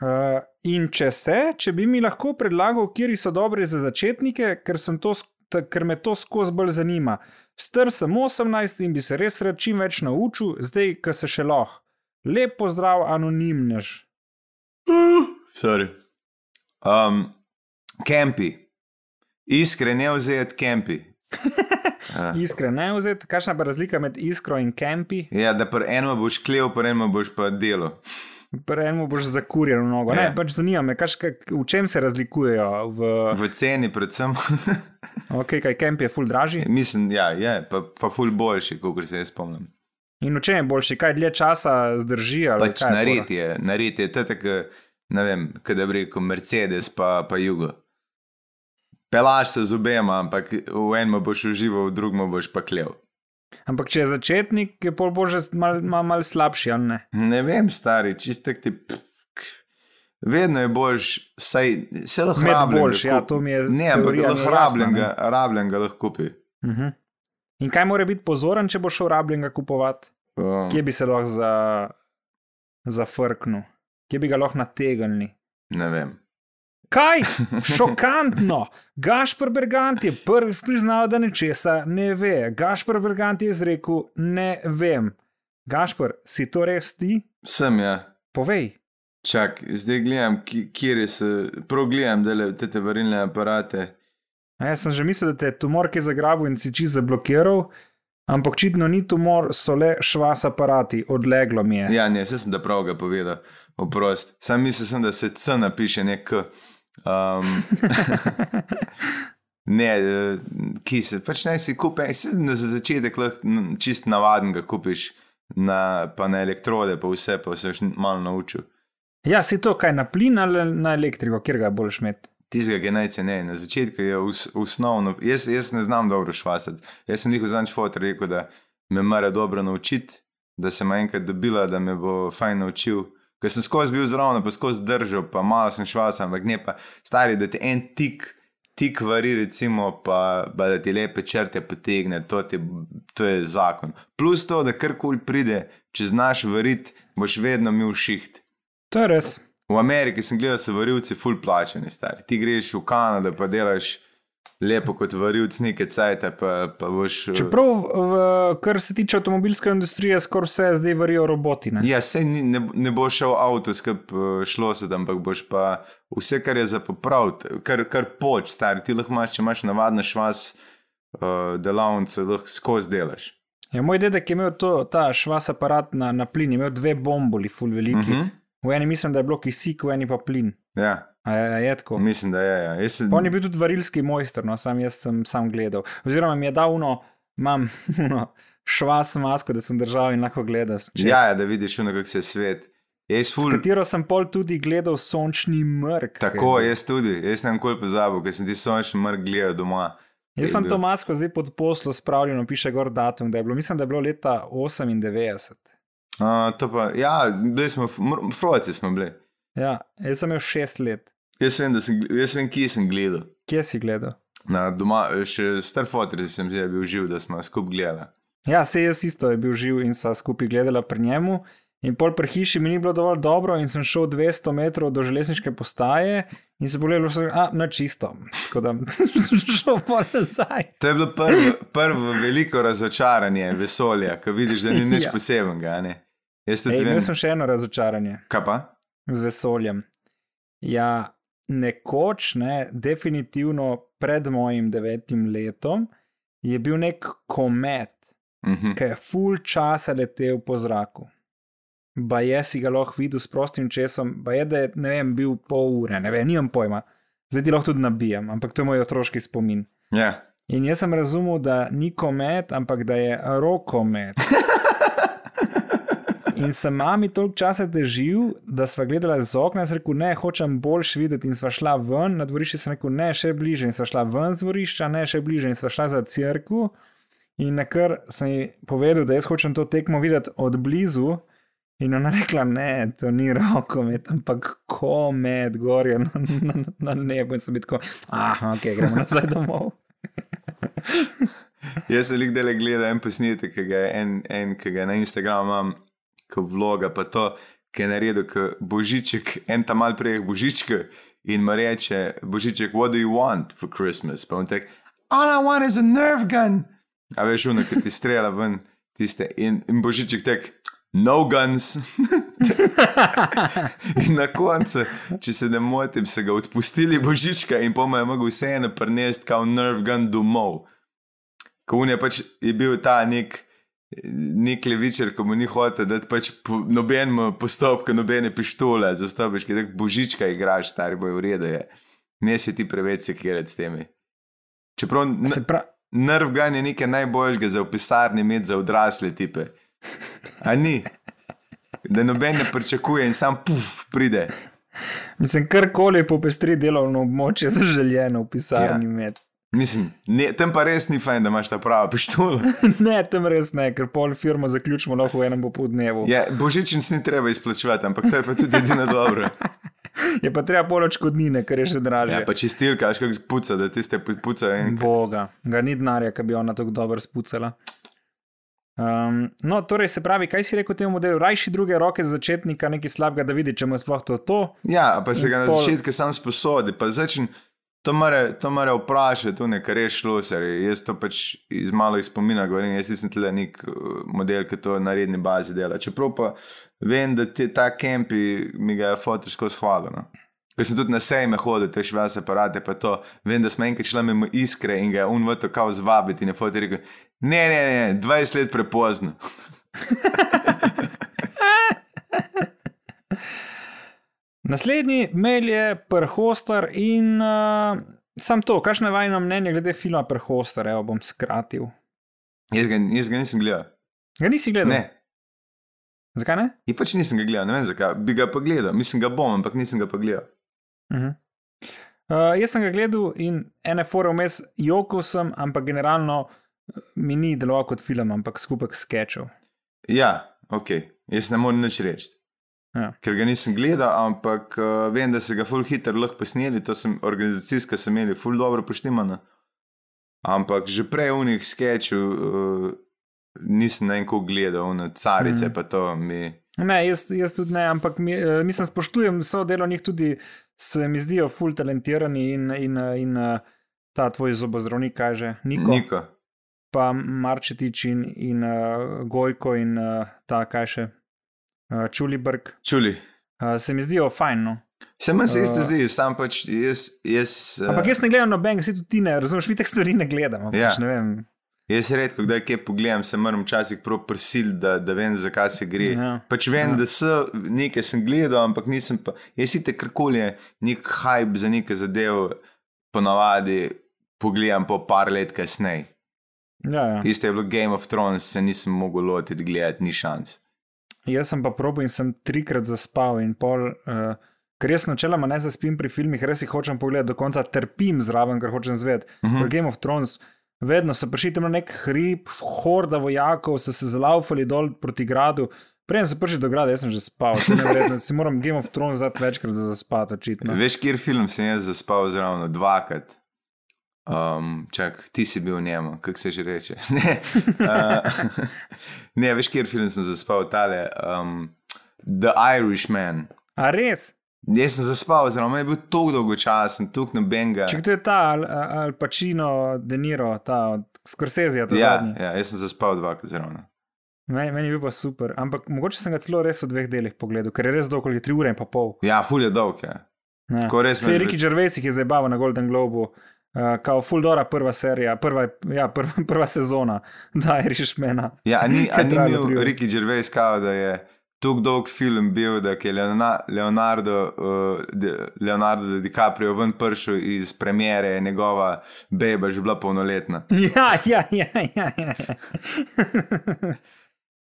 Uh, in če se, če bi mi lahko predlagal, kje so dobre za začetnike, ker, sem to, ker me to skozi bolj zanima. Star sem 18 in bi se res rad čim več naučil, zdaj, ko se še lahko. Lep pozdrav, anonimnež. Sorry. Um, kempi. Iskre ne vzeti kempi. Uh, Iskren, ne vzeti, kakšna pa razlika med iskro in kempi? ja, da pri enem boš klev, pri enem boš pa delo. Prejmo boš zakurjen v nogo. Ne, Ja. pač zanima me, kak, v čem se razlikujejo. V, V ceni, predvsem. okay, kaj kemp je ful dražji. Mislim, ja, je, pa, pa ful boljši, kot se jaz spomnim. In v čem je boljši, kaj dlje časa zdrži? Pač kaj je nared fora? je, nared je, to je tako, ne vem, kaj da bi rekel, Mercedes pa, pa jugo. Pelaš se z obema, ampak v enem boš užival, v drugem boš pa klev. Ampak če je začetnik, je pol bože mal, mal, mal slabši, ne? Ne vem, stari, čistek ti. Vedno je boljš, vsaj se lahko Med rabljenega boljši, ja, to mi je Ne, ampak teorija mi je lahko jasna, rabljenega, rabljenega lahko kupi. Uh -huh. In kaj mora biti pozoren, če boš šel rabljenega kupovati? Um, Kje bi se lahko za, zafrknil, kje bi ga lahko nategnili? ne vem. Kaj? Šokantno! Gašpr Bergant je prvič priznal, da nečesa ne ve. Gašpr Bergant je izrekel: Ne vem. Gašpr, si to res ti? Sem ja. Povej. Čak, zdaj gledam, ki- kje se, prav gledam, da te, te varilne aparate. A jaz sem že mislil, da te je tumor kaj zagrabil in si čist zablokiral, ampak očitno ni tumor, so le švas aparati, odleglo mi je. Ja, ne, se sem da prav ga povedal, oprost. Sam mislil sem, da se C napiše nek. Um, ne, eh, ki se, pač naj si kupi, se na za začetek lahko čist navaden ga kupiš, na, pa na elektrode, pa vse, pa se boš malo naučil. Ja, si to kaj na plin ali na elektriko, kjer ga boš imel. Ki je najceneje. Na začetku je us, osnovno, jaz, jaz ne znam dobro švasati. Jaz sem njihov zadnji fotor rekel, da me mora dobro naučiti, da sem enkrat dobila, da me bo fajn naučil. Ker sem skozi bil zraven, pa skozi držal, pa malo sem švasal, ampak ne pa stari, da ti en tik, tik vari, recimo, pa, pa da ti lepe črte potegne, to, ti, to je zakon. Plus to, da karkoli pride, če znaš variti, boš vedno imel šiht. To je res. V Ameriki sem gledal, da so varilci full plačeni, stari. Ti greš v Kanado, pa delaš lepo kot varilc, nekaj cajt, pa, pa boš. eh, Čeprav, v, kar se tiče avtomobilske industrije, skoraj vse zdaj varijo roboti. Ne? Ja, sej ni, ne, ne bo šel avto skup eh, šlo se tam, ampak boš pa vse, kar je za popraviti, kar, kar poč, stari. Ti lahko imaš, če imaš navadno švas uh, delavnice, lahko skozi delaš. Ja, moj dedek je imel to, ta švas aparat na, na plin, imel dve bomboli, full veliki. Uh Mhm. -huh. V eni mislim, da je bilo kisik, v eni pa plin. Ja, A je, je tako? mislim, da je. Ja. Jaz On je bil tudi varilski mojster, no, sam jaz sem sam gledal. Oziroma mi je dal uno, imam uno, švas masko, da sem držal in lahko gledal. čez. ja, ja, da vidiš, kako se svet. Jaz S ful, katero sem pol tudi gledal sončni mrk. tako, jaz tudi, jaz sem nikoli pozabil, ker sem ti sončni mrk gledal doma. Jaz sem bil. to masko zdaj pod poslo spravljeno, piše gor datum, da je bilo, mislim, da je bilo leta 98. Uh, to pa, ja, bili smo, frojci smo bili. Ja, jaz sem imel šest let. Jaz vem, sem, jaz vem, kje sem gledal. Kje si gledal? Na doma, še star fotor sem zdaj bil živ, da smo skupaj gledali. Ja, se jaz isto je bil živ in sva skupaj gledala pri njemu. In pol pri hiši mi ni bilo dovolj dobro, in sem šel 200 metrov do železniške postaje in se bolelo, da je na čisto. Tako da sem šel pol nazaj. To je bilo prvo, prvo veliko razočaranje vesolja, ko vidiš, da ni nič Ja. ja. posebenega. a ne. Jaz Ej, vem, imel sem še eno razočaranje kaj pa? Z vesoljem. Ja, nekoč, ne, definitivno pred mojim devetim letom, je bil nek komet, Mhm. ki je full časa letel po zraku. Ba je si ga lahko videl s prostim česom, ba je, da je ne vem, bil pol ure, ne vem, nimam pojma. Zdaj ti lahko tudi nabijam, ampak to je moj otroški spomin. Ja. In jaz sem razumel, da ni komet, ampak da je rokomet. In sem mami toliko časa težil, da sva gledala z okna in sem rekel, ne, hočem boljš videti. In sva šla ven, na dvorišče sem rekel, ne, še bliže. In sva šla ven z dvorišča, ne, še bliže. In sva šla za crkvu. In na kar sem ji povedal, da jaz hočem to tekmo videti od blizu. In ona rekla, ne, to ni rokomet, ampak komet, gorje na, na, na nebu. In sem bil tako, ah, ok, gremo nazaj domov. Jaz sem lik dele gledal en posnetek, ki ga je en, en ki ga je na Instagramu kot vloga, pa to, ki je naredil, božiček, en tam mal prej božička in mu reče, božiček, what do you want for Christmas? Pa on tek, all I want is a nerve gun. A veš, ono, ki ti strela ven, tiste. In, in božiček tek, no guns. in na koncu, če se ne motim, se ga odpustili božička in po mojem mogel vseeno prinesti kao nerve gun domov. Ko je pač je bil ta nek Nik levičer, ko mu ni hotel, da pač po nobenem postopku, nobene pištole, zastopiš, ki tako božička igraš, stari boj v redu je. Ne si ti preveč sekirati s temi. Čeprav Se pra... nerv gan je nekaj najboljšega za v pisarni imeti za odrasle tipe. A ni? Da noben ne pričakuje in sam puf pride. Mislim, karkoli popestri delovno območje zaželjeno v pisarni Ja. med. Mislim, ne, tam pa res ni fajn, da imaš ta prava pištola. ne, tam res ne, ker pol firmo zaključimo lahko v enem popoldnevu. Ja, božičnic ni treba izplačevati, ampak to je pa tudi edino dobro. Je pa treba pol odškodnine, ker je še dražje. Ja, pa čistilka, až kako puca, da tiste puca in Boga, ga ni denarja, ki bi ona tako dobro spucala. Um, no, torej, se pravi, kaj si rekel temu modelu? Rajši druge roke za začetnika, nekaj slabega, da vidi, če mu je sploh to. to. Ja, pa se ga na Pol- začetku sam sposodi, pa začne. To mora, to mora vprašati, tu nekaj res šlo, ser. Jaz to pač iz malo iz spomina govorim, jaz nisem tle nek uh, model, ki to na redni bazi dela. Čeprav pa vem, da te, ta kempi mi ga je fotor skozi hvalil. No. Ker sem tudi na sejme hodil, te šves aparate, pa to, vem, da smo enkrat šli mimo iskre in ga je un v to kao zvabiti je fotor rekel, ne, ne, ne, 20 let prepozno. Naslednji mail je prhostar in uh, sam to, kakšno je vajno mnenje glede filma prhostar, evo bom skratil. Jaz ga, jaz ga nisem gledal. Ga nisi gledal? Ne, Zakaj ne? in pač nisem ga gledal, ne vem zakaj, bi ga pa gledal, mislim ga bom, ampak nisem ga pa gledal. Uh -huh. uh, jaz sem ga gledal in ene fore vmes jokal sem, ampak generalno eh, mi ni deloval kot film, ampak skupek sketchov. Ja, ok, jaz ne morem nič reči. Ja. Ker ga nisem gledal, ampak uh, vem, da se ga full hitro lahko posneli, to sem organizacijsko sem imeli full dobro poštimano. Ampak že prej v njih sketchov uh, nisem na enko gledal, ono carice mm. pa to mi. Ne, jaz, jaz tudi ne, ampak mi, uh, mislim, spoštujem vso delo njih tudi, se mi zdijo ful talentirani in, in, in ta tvoj zobozdravnik kaže, Niko, Niko. Pa Marčetič in, in uh, Gojko in uh, ta kaj še, Čulibrg. Čuli. Uh, se mi zdijo fajn. No. Se meni se isto Uh, zdi, sam pač jaz. jaz Ampak jaz ne gledam noben, si tudi ti ne, razumeš, mi teh stvari ne gledamo. Ja. Pač, ne vem. Jaz redko, kdaj kaj pogledam, se moram včasih prav prisiliti, da, da vem, zakaj se gre. Ja. Pač vem, Ja. da so nekaj sem gledal, ampak nisem pa. Jaz si te karkoli je, nek hype za neke zadeve, ponavadi pogledam po par let kasneje. Ja, ja. Isto je bilo Game of Thrones, se nisem mogel lotiti gledati, ni šans. Jaz sem pa probil in sem trikrat zaspal in pol. Uh, Ker jaz načeloma ne zaspim pri filmih, res jih hočem pogledati do konca, trpim zraven, ker hočem zvedeti. Uh Mhm. -huh. Pri Game of Thrones, vedno so prišli tam na nek hrib, horda vojakov, so se zalaufali dol proti gradu. Prej so prišli do grada, jaz sem že spal, to je neverjetno. Si moram Game of Thrones dati večkrat za zaspati, očitno. Veš, kjer film sem jaz zaspal zraven dvakrat. Um, čak, ti si bil v njemu, kako se že reče. ne, uh, ne, veš, kjer film sem zaspal, tale. Um, The Irishman. A res? Jaz sem zaspal, zelo je bil tako dolgočasen, tako na benga. Če to je ta Al, Al Pacino, De Niro, ta Scorsese, ta Ja, zadnji. ja, jaz sem zaspal dvakrat zelo. Meni, meni je bil pa super, ampak mogoče sem ga celo res v dveh delih pogledal, ker je res dolgo, je tri ure in pol. Ja, ful je dolg. Ja. Ne. Tako res Se me je že- Ricky Gervais, ki je zdaj na Golden Globu, uh, kao Fuldora prva serija, prva, ja, prva, prva sezona, da je Irishmana. Ja, a ni, a ni ure? Ricky Gervais kao, da je tako dolg film bil, da je Leona- Leonardo, uh, Di- Leonardo DiCaprio ven prišel iz premjere, njegova beba že bila polnoletna. Ja, ja, ja, ja. ja.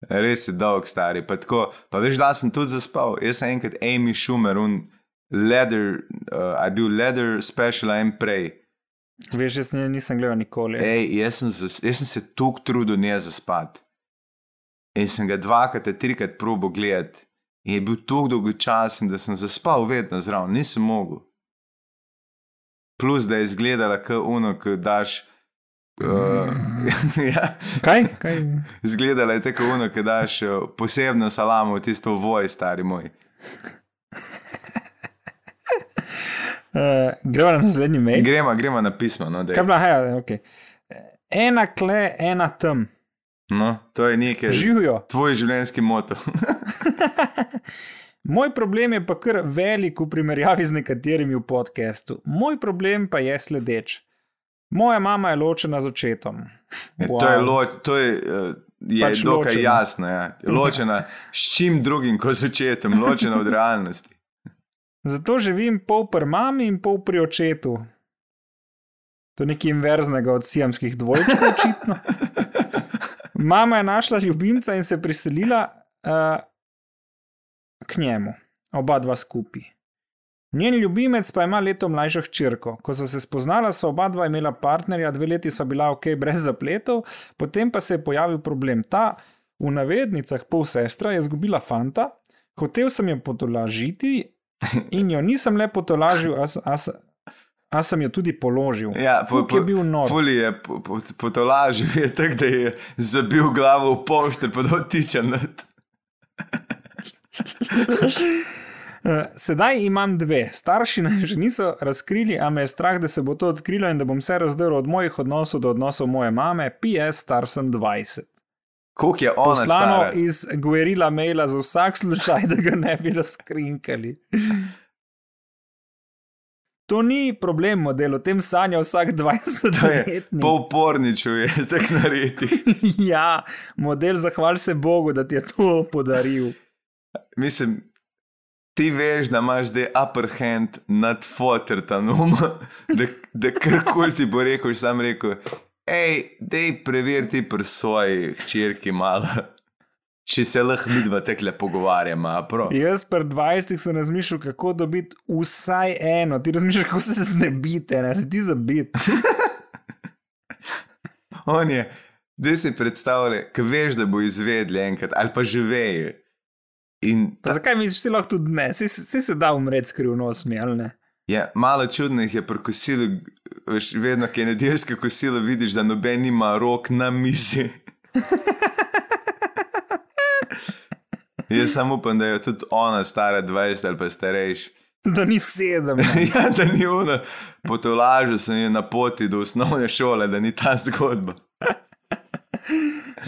Res je dolg, stari. Pa, tako, pa veš, da sem tudi zaspal. Jaz sem enkrat Amy Schumer, un leather, uh, a bil leather special en prej. Veš, jaz ne- nisem gledal nikoli. Ej, jaz, sem zas, jaz sem se tako trudil ne zaspati. In sem ga dvakrat, trikrat probo gledati. In je bil tako dolgočasen, da sem zaspal vedno zraven, nisem mogel. Plus, da je izgledala kot uno, ki daš. Uh, ja, Kaj? Kaj? izgledala je tako uno, ki daš uh, posebno salamo v tisto voj, stari moj. Uh, gremo na naslednji mail. Gremo, gremo na pismo. No, daj. Kaj je bila, ja, ok. Ena kle, ena tam. no, to je nekaj. Živijo. Tvoj življenjski moto. Moj problem je pa kar velik v primerjavi z nekaterimi v podkastu. Moj problem pa je sledeč. Moja mama je ločena z očetom. Ja, To je, lo, to je uh, je Pač dokaj ločena. jasna. Ja. Ločena s čim drugim kot s očetom, ločena od realnosti. Zato živim pol pri mami in pol pri očetu. To je nekaj inverznega od sijamskih dvojčkov, očitno. Mama je našla ljubimca in se priselila uh, k njemu, oba dva skupaj. Njen ljubimec pa ima leto mlajšo hčerko. Ko so se spoznala, so oba dva imela partnerja, dve leti sva bila ok, brez zapletov, potem pa se je pojavil problem. Ta, v navednicah, pol sestra je izgubila fanta, hotel sem jo potolažiti in jo nisem le potolažil, a, sem jo tudi položil. Ja, po, Fuk je bil nor. Fuli je po, po, potolažil, je tako, da je zabil glavo v pošte, pa da tiče nad. Eh, Sedaj imam dve. Starši naj že niso razkrili, a me je strah, da se bo to odkrilo in da bom vse razdrl od mojih odnosov do odnosov moje mame. PS, star sem 20. Koliko je ona Poslano stara? iz Guerilla maila za vsak slučaj, da ga ne bi razkrinkali. To ni problem, model, o tem sanja vsak To je 20-letnik. pol porničev, je tako naredi. ja, model, zahval se Bogu, da ti je to podaril. Mislim, ti veš, da imaš zdaj upper hand nad fotortanom, da, da karkoli ti bo rekel, sam rekel, hej, dej preveriti pri svoji hčerki malo. Če se lahko midva tekle pogovarjamo, a prav. Jaz pri 20 sem razmišljal, kako dobiti vsaj eno, ti razmišljaš, kako se znebiti, ne si ti zabit. On je, da si predstavljaj, ki veš, da bo izvedli enkrat, ali pa že vejo. In Pa zakaj misliš, da lahko tudi ne, si se da umreti skrivnostmi ali ne? je malo čudno, je pri kosilu, veš, vedno, ki je nedeljsko kosilo, vidiš, da noben ima rok na mizi. Jaz samo upam, da je tudi ona stara 20 ali pa starejša. Da ni sedem. Ja, da ni ona potolažil, sem je na poti do osnovne šole, da ni ta zgodba.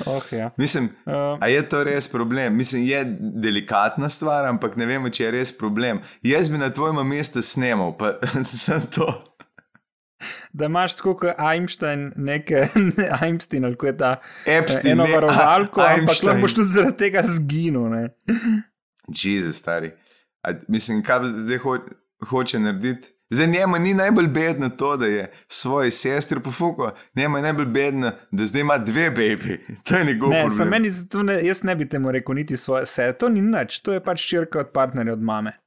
Oh, ja. Mislim, uh, a je to res problem? Mislim, je delikatna stvar, ampak ne vemo, če je res problem. Jaz bi na tvojem mestu snemal, pa sem to. Da imaš tako kot Einstein, nekaj Einstein ali kako je ta Epstein, eno ne, varovalko, a- ampak lahko boš tudi zaradi tega zginil. Ne? Jezus, stari. A, mislim, kaj zdaj ho hoče narediti? Zdaj njemu ni najbolj bedno to, da je svoji sestri pofuko, njemu je najbolj bedno, da zdaj ima dve baby. To je njegov Ne, problem. meni ne, jaz ne bi temu rekel niti svoje vse, to ni nič, to je pač črka od partnerja od mame.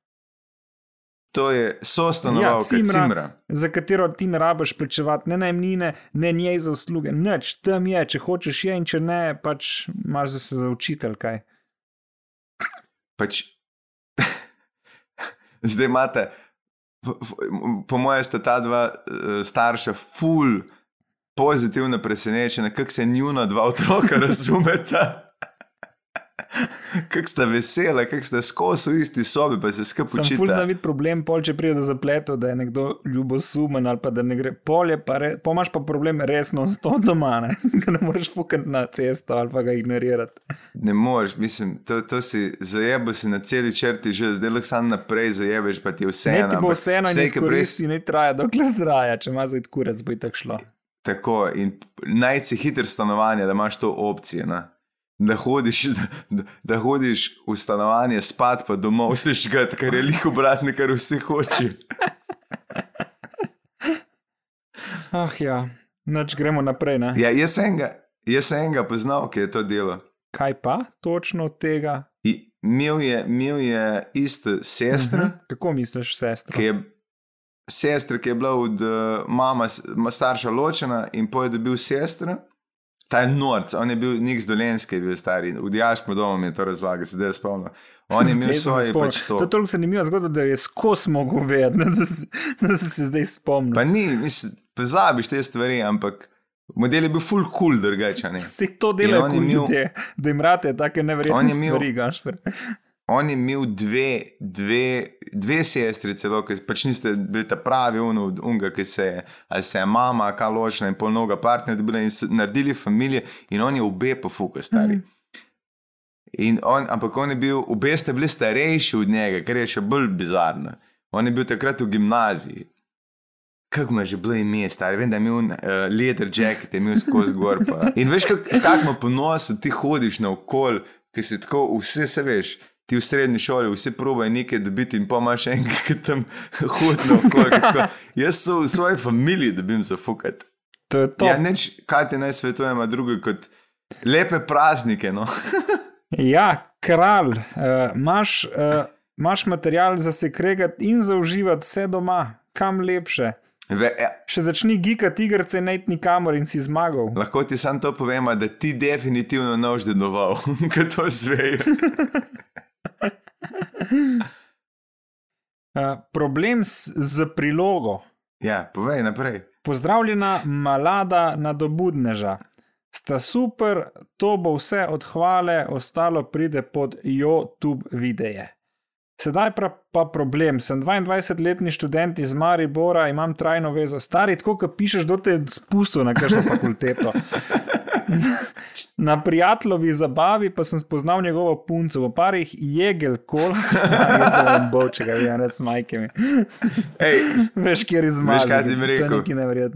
To je sostanovalka, Ja, cimra. cimra. za katero ti ne rabiš plačevati ne najemnine, ne njej za usluge, nič, tam je, če hočeš je in če ne, pač imaš za se za učitelj kaj. Pač, zdaj imate, po, mojem, sta ta dva uh, starša, ful, pozitivno presenečena, kako se njuna dva otroka razumeta. Kako sta vesela, kako sta skozi v isti sobi, pa se skupaj Sem ful učita. znavit problem, pol če pride do zapletov, da je nekdo ljubosumen ali pa da ne gre. Pol pa, re, pol imaš pa problem resno s to doma, ne, ne moreš fukati na cesto ali pa ga ignorirati. Ne moreš, mislim, to, to si zajebo si na celi črti že, zdaj lahko sam naprej zajebeš, pa ti je vse Ne ti bo vseeno in izkoristi, ne traja, dokler traja, če ima zdaj kurec, bo tako šlo. Tako in najci hiter stanovanje, da imaš to opcijo. Ne? Da hodiš, da, da hodiš v stanovanje spat, pa domov se žgat, kar je liko obratno, kar vsi hočejo. Ah, ja, noč gremo naprej. Ne? Ja, jaz sem ga, jaz sem ga poznal, ki je to delo. Kaj pa točno od tega? I- Imel je, imel je isto sestro, uh Mhm. Kako misliš, sestra? ki je. Sestra, ki je bila od uh, mama, starša ločena in poje dobil sestro, ta je norc, on je bil nik z dolenske, bil stari, v diaškem domu mi je to razlagal, sedaj je spomnil. On je imel se svoje pač to. To je toliko zanimiva zgodba, da je skozi mogel vedeti, da, si- da si se zdaj spomnil. Pa ni, mislim, pozabiš te stvari, ampak model je bil full cool, drugače. Vsi to je kot imel- ljudje, da jim rate take neverjetne je imel- stvari, Gašper. On je imel dve, dve, dve sestri, celo, ki pač niste bili ta pravi, uno, unga, ki se je, ali se je mama, kaj ločena in polnoga partnerja dobila in naredili družino, in on je obe pofuka, stari. In On, ampak on je bil, obe ste bili starejši od njega, kar je še bolj bizarno. On je bil takrat v gimnaziji, kako ima že bilo ime, stari, vem, da je imel uh, leather jacket, je imel skozi gor. Pa. In veš, kako smo ponosni, ti hodiš na okol, ki si tako, vse se veš. Ti v srednji šoli, vsi probajo nekaj dobiti, in pa imaš enega, ki tam hodi na okol. Jaz sem v svoji familiji, da bi jim zafukati. To je to. Ja, neč, kaj ti naj svetujem, drugo kot lepe praznike. No? ja, kralj, imaš uh, uh, material za se kregati in za uživati vse doma, kam lepše. Ve, ja. Še začni gigati igrice, ne ti kamor in si zmagal. Lahko ti samo to povem, da ti definitivno ne boš deloval, kot to zveje. uh, problem s, z prilogo. Ja, povej naprej. Pozdravljena, mlada nadobudneža. Sta super, to bo vse od hvale, ostalo pride pod YouTube videe. Sedaj pa, pa problem. Sem 22-letni študent iz Maribora, imam trajno vezo. Stari, tako kot pišeš, da te spustil na kakšno fakulteto. Na prijateljovi zabavi pa sem spoznal njegovo punco, v parih jegel, kolah, stari, zelo boče, ga vidim, res majke mi. Ej, Veš, kjer izmaga. Veš, kaj ti mi rekel?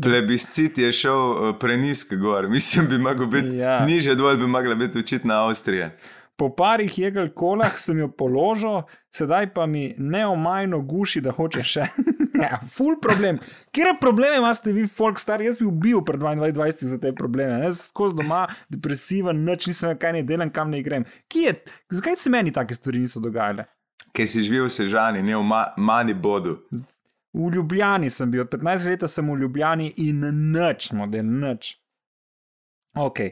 Plebiscit je šel uh, prenisko gor, mislim, bi mogel biti Ja. niže dol, bi mogla biti očitna Avstrija. Po parih jegel kolah sem jo položil, sedaj pa mi neomajno guši, da hoče še. ja, ful problem. Kje probleme imate vi, folk star? Jaz bi ubil pred 22 za te probleme. Jaz skozi doma, depresiven, noč nisem kaj ne delam, kam ne grem. Kje je? Zakaj se meni take stvari niso dogajale? Ker si živel v Sežani, ne v Ma Manibodu. V Ljubljani sem bil, od 15 let sem v Ljubljani in nič, model, nič. Ok.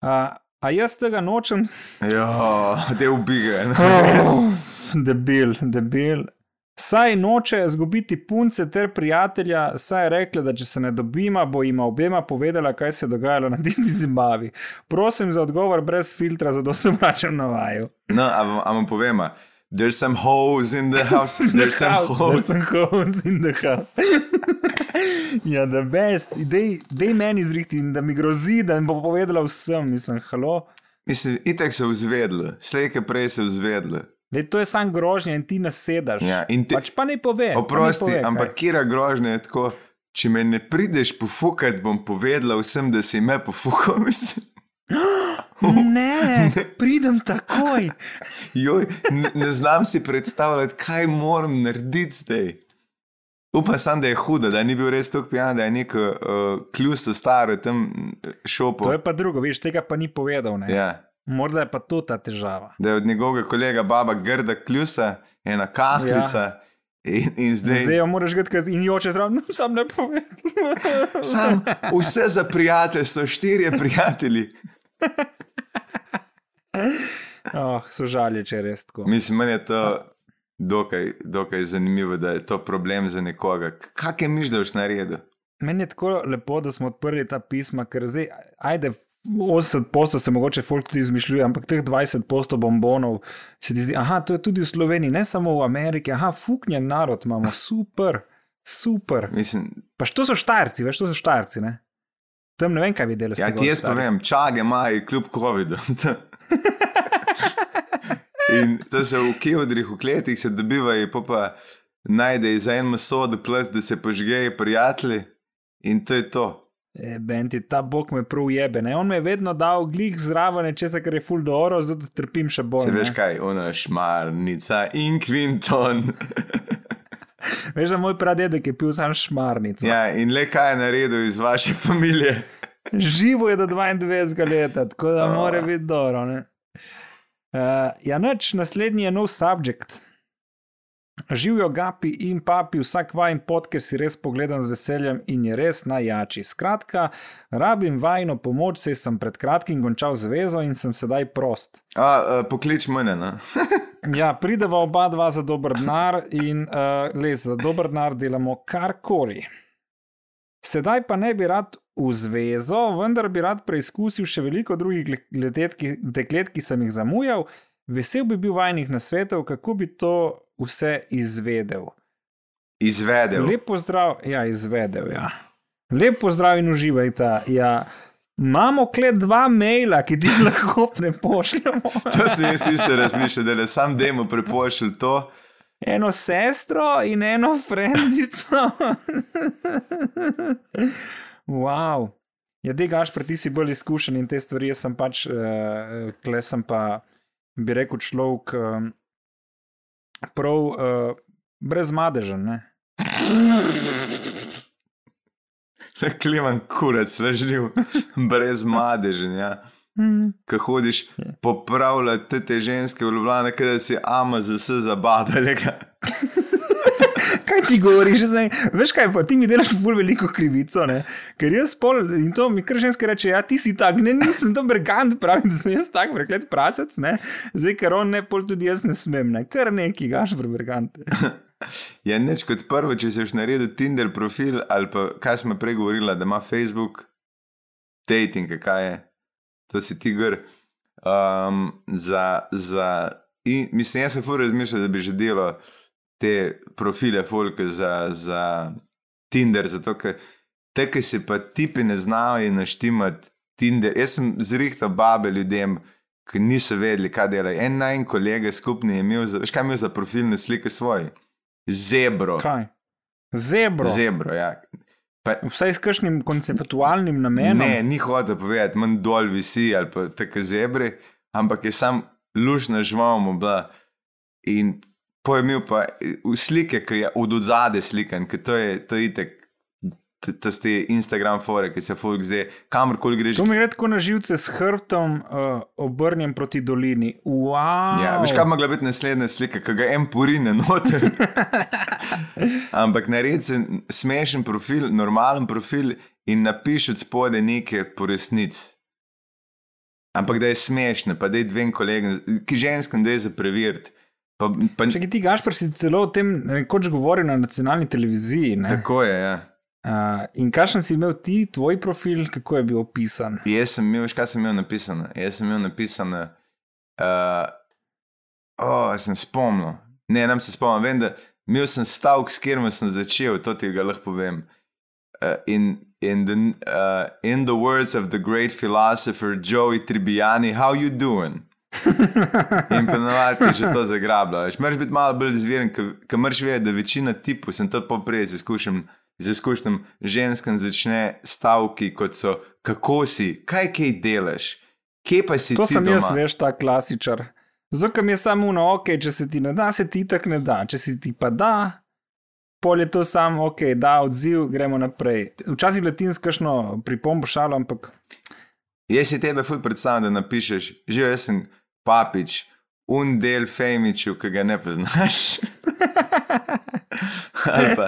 Uh, a jaz tega nočem, Ja, te ubige. Oh, debil, debil. Saj noče izgubiti punce ter prijatelja, saj je rekla, da če se ne dobima, bo jima obema povedala, kaj se je dogajalo na tisti zimbabvi. Prosim za odgovor brez filtra, zato se vračam na vaju. No, a vam- a vam povem, there's some hoes in the house, there's some There's hoes. some hoes in the house. ja, da best, dej, dej meni zrihti in da mi grozi, da mi bo povedala vsem, mislim, halo. Mislim, itek so vzvedli, slejke prej so vzvedli. Lej, to je sam grožnja in ti nasedaš. Ja, in ti- Pač pa ne pove. pa Oprosti, pove, kaj. ampak kira grožnja je tako, če me ne prideš pofukat, bom povedala vsem, da si me pofukal. Mislim. Ne, pridem takoj. Joj, ne, ne znam si predstavljati, kaj moram narediti zdaj. Upam samo, da je huda, da ni bil res tako pijan, da je nek uh, kljus staro tam šopo. To je pa drugo, veš, tega pa ni povedal. Ne? Ja. Morda je pa to ta težava. Da je od njegovega kolega baba grda kljusa, ena kahlica. Ja. In, in zdaj, Zdaj jo moraš gledati in joče zraven, sam ne pove. sam, vse za prijateljstvo, štirje prijatelji. Oh, so žalje, če res tako. Mislim, meni je to dokaj, dokaj zanimivo, da je to problem za nekoga. Kaj je miš, da boš naredil? Meni je tako lepo, da smo odprli ta pisma, ker zdaj, ajde, 80% se mogoče folk tudi izmišljuje, ampak teh 20% bombonov se ti zdi, aha, to je tudi v Sloveniji, ne samo v Ameriki, aha, fuknjen narod imamo, super, super. Mislim, Pa što so štajrci, veš, to so štajrci, ne? Tam ne vem, kaj bi delali. ja, ti jaz povem, čage imajo kljub COVID-u. In to se v kevdrih, v kletih se dobivajo, pa pa najdejo za en meso, da plus, da se požgejo prijatelji. In to je to. E, Benti, ta bog me prav jebe. Ne? On me je vedno dal glih zraven nečesa, kar je full dobro, zato trpim še bolj. Se ne. veš kaj, ona šmarnica in kvinton. Veš, da moj pradedek je pil sam šmarnico. ja, in le kaj je naredil iz vaše družine. Živo je do 22 leta, tako da mora biti dobro. ne. Uh, ja, noč, naslednji je nov subjekt. Živijo gapi in papi, vsak vajen podcast si res pogledam z veseljem in je res najjači. Skratka, rabim vajno pomoč, saj sem pred kratkim končal zvezo in sem sedaj prost. A, uh, poklič mene. Ja, prideva oba dva za dober denar in uh, le za dober denar delamo karkoli. Sedaj pa ne bi rad v zvezo, vendar bi rad preizkusil še veliko drugih deklet, ki- deklet, ki sem jih zamujal. Vesel bi bil vajnih nasvetov, kako bi to vse izvedel. Izvedel. Lep pozdrav, ja, izvedel. Ja. Lep pozdrav in uživajte. Ja. Imamo kle dva maila, ki ti lahko prepošljemo. To si jaz isto razmišljal, da le sam demo prepošljal to. eno sestro in eno frendico. wow. Ja, da gaš, pa ti si bolj izkušen in te stvari, jaz sem pač, uh, kle sem pa, bi rekel, človek, uh, prav uh, brez madeža. Kliman kurec, svežljiv, brez madeža. Ja. Mm. Ko hodiš Ja. popravljati te ženske v Ljubljani, da si ama za vse zabavelega. Kaj ti govoriš zdaj? Veš kaj, pa ti mi delaš bolj veliko krivico, ne? ker jaz pol in to mi kar ženske reče, ja, ti si tak, ne, nisem to brigant, pravi, da sem jaz tak, preklet prasec, ne, zdaj ker on ne, pol tudi jaz ne smem, ne, kar neki gaš brigant. Je neč kot prvo, če si už naredil Tinder profil ali pa kaj smo prej govorili, da ima Facebook, dating, kaj je, to si ti gr. Um, mislim, jaz sem fur razmišljal, da bi že delal te profile folke za, za Tinder, zato ker te, ki si pa tipi ne znajo in naštimati Tinder. Jaz sem zrihtal babe ljudem, ki niso vedeli, kaj delajo. En naj en kolega skupni je imel, za, veš kaj je imel za profilne slike svoje? Zebro. Kaj? Zebro. Zebro, ja. Pa, Vsaj s kakšnim konceptualnim namenom. ne, ni hotel povedati, manj dol visi ali pa tako zebre, ampak je sam lušna žival mu bila. In pojmil pa v slike, ki je od zadaj slikan, ker to je, to je itek. To so te Instagram fore, ki se folk zdaj, kamorkoli greš. To mi gre tako na živce s hrbtom, uh, obrnjen proti dolini. Wow. Ja, veš, kaj mogla biti naslednja slika, ki ga en porine noter. Ampak naredi smešen profil, normalen profil in napiši od spode nekaj po resnici. Ampak da je smešno, pa da je dvem kolegom, ki ženskem, da je za preveriti. Pa, pa, Če ti gaš, pa si celo o tem nekoč govoril na nacionalni televiziji. Ne? tako je, ja. Uh, in kakšen si imel ti, tvoj profil, kako je bil opisan? Jaz sem imel, veš, kaj sem imel napisano. Jaz sem imel napisano, uh, oh, sem spomnil, ne, nam se spomnim, vem, da imel sem stavek, s katerim sem začel, to ti ga lahko povem. Uh, in, in, the, uh, in the words of the great philosopher Joey Tribbiani, how you doing? In ponovadi že to zagrabljalo. Moraš biti malo bolj izviren, ker moraš vedeti, da večina tipov, sem to poprej z izkušnjami, z izkušnjami ženskam začne stavki, kot so, kako si, kaj kaj delaš, kje pa si To ti sem doma? jaz, veš, ta klasičar. Ker mi je samo uno, ok, če se ti ne da, se ti tako ne da. Če se ti pa da, pol je to sam, ok, da odziv, gremo naprej. Včasih letim s kakšno pripombo šalo, ampak Jaz si tebe ful predstavljam, da napišeš, že jaz sem papič, un del Femiču, ki ga ne poznaš.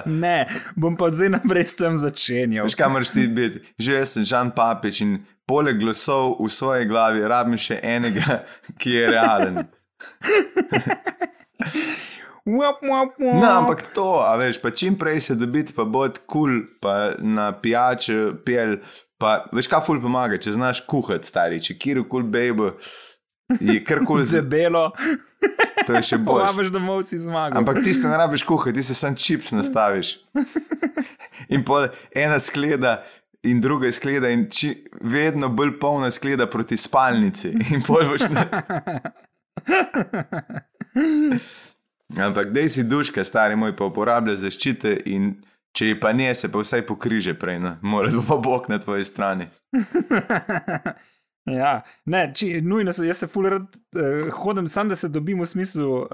Ne, bom pa zdaj naprej s tem začenjal. veš, kaj moraš ti biti, že jaz sem Žan Papič in poleg glasov v svoji glavi rabim še enega, ki je realen. Wap, wap, wap. No, ampak to, a veš, pa čim prej se dobiti, pa bod kul, cool, pa na pijaču, pel. Pa, veš, kaj ful pomaga, če znaš kuhati, stari, če kjer kul bejbo, je karkoli za Debelo, to je še bolj. povabiš domov si zmagal. Ampak ti se ne rabiš kuhati, ti se sam čips nastaviš. In pol ena skleda. In druga je skleda, in či, vedno bolj polna skleda proti spalnici. In pol boš na. Ampak, dej si duška, stari moj, pa uporablja zaščite, in če ji pa ne, se pa vsaj pokriže prej, no. mora pa bog na tvoji strani. Ja, ne, či, nujno se, jaz se ful rad uh, hodim, sam da se dobim v smislu uh,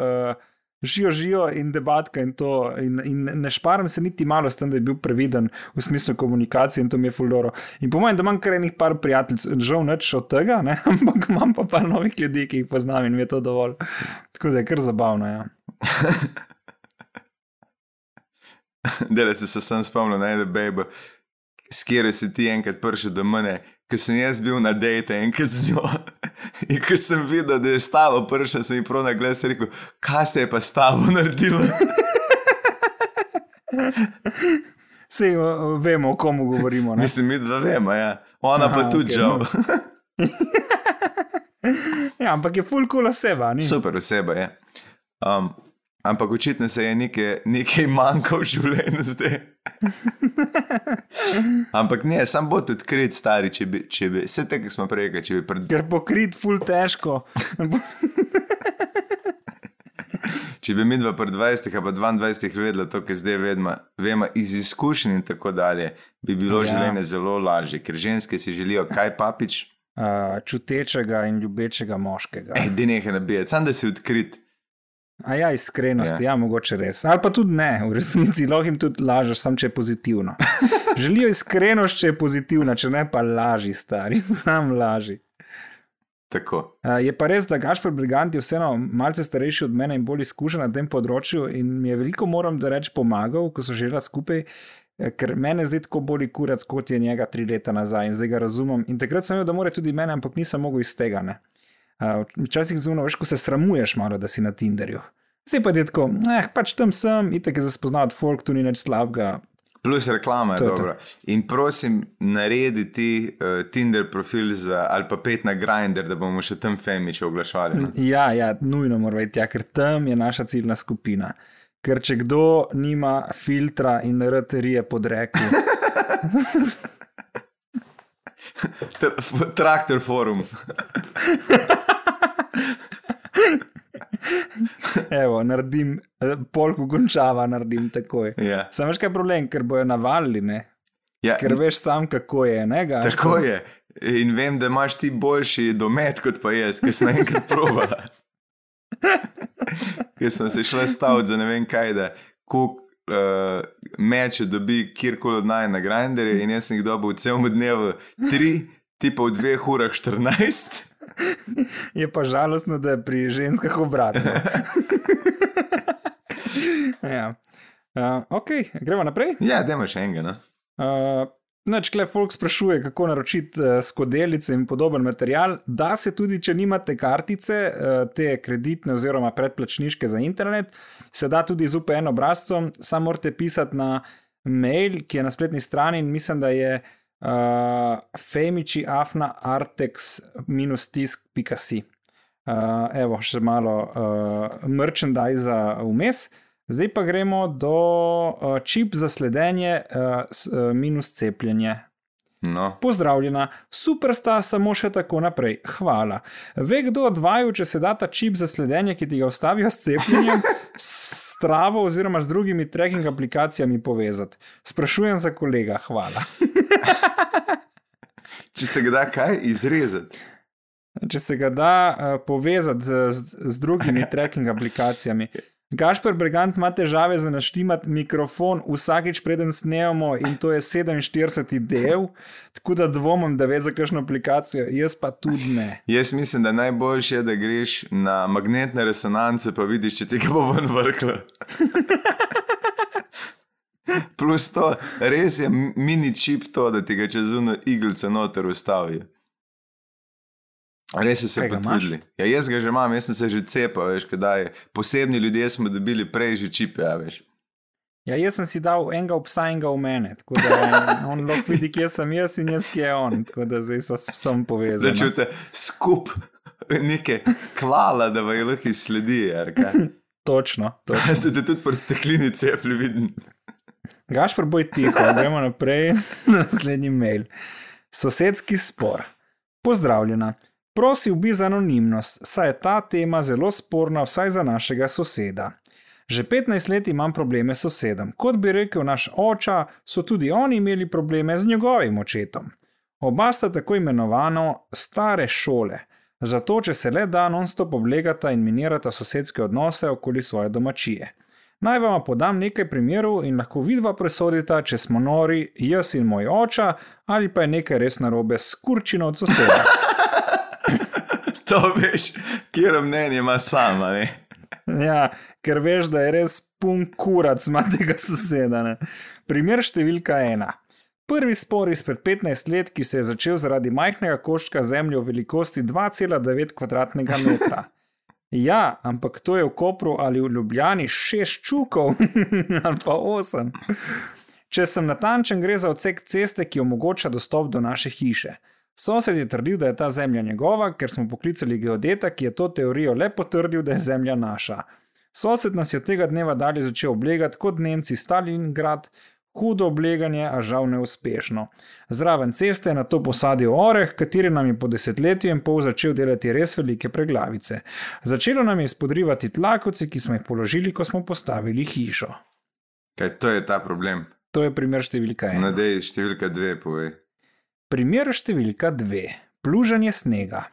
žijo, žijo in debatka in to. In, in ne šparam se niti malo s tem, da je bil previden v smislu komunikacije in to mi je ful dobro. In po mojem, da imam kar enih par prijateljev, žal neč od tega, ne? ampak imam pa par novih ljudi, ki jih poznam in mi je to dovolj. Tako da je kar zabavno. Ja. Dele se se sem spomnil na eno bejbo, s katero si ti enkrat prišel do mene, ker sem jaz bil na dejte enkrat z njo. In ko sem videl, da je stavo prišel, sem ji prav na glas rekel, kaj se je pa stavo naredilo. Sej uh, vemo, o komu govorimo. Ne? Mislim, mi dva vemo, ja. Ona Aha, pa tudi okej, žal. Ja, ampak je full cool oseba. Ni? Super oseba je. Um, ampak očitno se je nekaj, nekaj manjkalo v življenju zdaj. ampak ne, sam bo tudi odkrit, stari, če bi, če bi vse te, ki smo prej rekli, če bi pred Ker pokrit full težko. Če bi mi dva pri 20 ali pa 22 vedela to, kar zdaj vedma, vemo iz izkušenj in tako dalje, bi bilo Ja. življenje zelo lažje, ker ženske si želijo kaj papič, Uh, čutečega in ljubečega moškega. ej, da nekaj nabijati, sam da si odkrit. A ja, iskrenost, ja. Ja. ja, mogoče res. Ali pa tudi ne, v resnici lahko jim tudi lažeš, sam če je pozitivno. Želijo iskrenost, če je pozitivna, če ne pa laži, stari, sam laži. Tako. Je pa res, da Gašpor Brigant je vseeno malce starejši od mene in bolj izkušen na tem področju in mi je veliko, moram da reči, pomagal, ko so živela skupaj. eh, Ker mene zdaj tako boli kurac, kot je njega tri leta nazaj in zdaj ga razumem. In takrat sem vedel, da mora tudi mene, ampak nisem mogel iz tega. ne. Včasih zunaj, veš, ko se sramuješ malo, da si na Tinderju. Zdaj pa je tako, eh, pač tam sem, itek je za spoznati folk, tu ni nič slabega. Plus reklama je To je to. dobra. In prosim, naredi ti uh, Tinder profil za, ali pa pet na Grindr, da bomo še tam femiče oglaševali. no. Ja, ja, nujno mora biti tja, ker tam je naša ciljna skupina. Ker če kdo nima filtra in raterije pod reki, F- Traktor forum. evo, naredim, eh, polk končava, naredim takoj. Ja. Sam veš, kaj je problem, ker bojo navalili, ne? Ja, ker veš sam, kako je. Ne, Gašper? Tako je. In vem, da imaš ti boljši domet kot pa jaz, ki sem enkrat provala. Ker sem se šla staviti za ne vem kaj, da kuk uh, meče dobi kjerkoli od naj na grinderje in jaz sem jih dobil v celem dnevu tri, ti pa v dveh urah 14. Je pa žalostno, da je pri ženskah obratno. ja. uh, ok, gremo naprej. Ja, da imaš enega. No? Uh, Noč, kle folk sprašuje, kako naročiti uh, skodelice in podoben material. Da se tudi, če nimate kartice, uh, te kreditne oziroma predplačniške za internet, se da tudi z UPN obrazcem, samo morate pisati na mail, ki je na spletni strani in mislim, da je uh, femiči afna artex-tisk.si. Uh, evo, še malo uh, merchandise vmes. Zdaj pa gremo do uh, čip za sledenje uh, s, uh, minus cepljenje. No. Pozdravljena, super sta, samo še tako naprej. Hvala. Ve kdo od vaju, če se da ta čip za sledenje, ki ti ga vstavijo s cepljenjem, s travo oziroma z drugimi tracking aplikacijami povezati? Sprašujem za kolega, hvala. Če se ga da kaj izrezati. Če se ga da uh, povezati z, z, z drugimi tracking aplikacijami. Gašpor Brigant ima težave za naštimati mikrofon vsakič, preden snemamo, in to je 47 del, tako da dvomim, da ve za kakšno aplikacijo, jaz pa tudi ne. Jaz mislim, da najboljše je, da greš na magnetne resonance, pa vidiš, če ti ga bo ven vrklo. Plus to, res je mini čip to, da ti ga čez uno iglico noter ustavijo. Res so se imaš? potrudili. Ja, jaz ga že imam, jaz sem se že cepal, veš, kdaj. Posebni ljudje smo dobili prej že čipe, ja, veš. Ja, jaz sem si dal enega psa in ga v mene, tako da on lahko vidi, kje sem jaz in jaz, kje je on, tako da zdaj so s psom povezani. Začute skup neke klala, da vaju lahko izsledi. Točno, točno. Se te tudi pred steklini cepli, vidim. Gašpor, boj tiho, gremo naprej na naslednji mail. Sosedski spor. Pozdravljena. Prosil bi za anonimnost, saj je ta tema zelo sporna, vsaj za našega soseda. Že 15 let imam probleme s sosedom. Kot bi rekel naš oča, so tudi oni imeli probleme z njegovim očetom. Oba sta tako imenovano stare šole, zato če se le da non-stop oblegata in minirata sosedske odnose okoli svoje domačije. Naj vam podam nekaj primerov in lahko vidva presodita, če smo nori, jaz in moj oča, ali pa je nekaj res narobe s kurčino od soseda. To veš, kjer mnenje ima sama. Ne? Ja, ker veš, da je res pun kurac ima tega soseda. Ne? Primer številka ena. Prvi spor izpred 15 let, ki se je začel zaradi majhnega koščka zemlje v velikosti 2,9 km2. Ja, ampak to je v Kopru ali v Ljubljani šest čukov ali pa osem. Če sem natančen, gre za odsek ceste, ki omogoča dostop do naše hiše. Sosed je trdil, da je ta zemlja njegova, ker smo poklicali geodeta, ki je to teorijo le potrdil, da je zemlja naša. Sosed nas je od tega dneva dalje začel oblegati kot Nemci Stalingrad, hudo obleganje, a žal neuspešno. Zraven ceste je na to posadil oreh, kateri nam je po desetletju in pol začel delati res velike preglavice. Začelo nam je spodrivati tlakovce, ki smo jih položili, ko smo postavili hišo. Kaj to je ta problem? To je primer številka ena. Nadej, številka dve, povej. Primer številka dve: pluženje snega.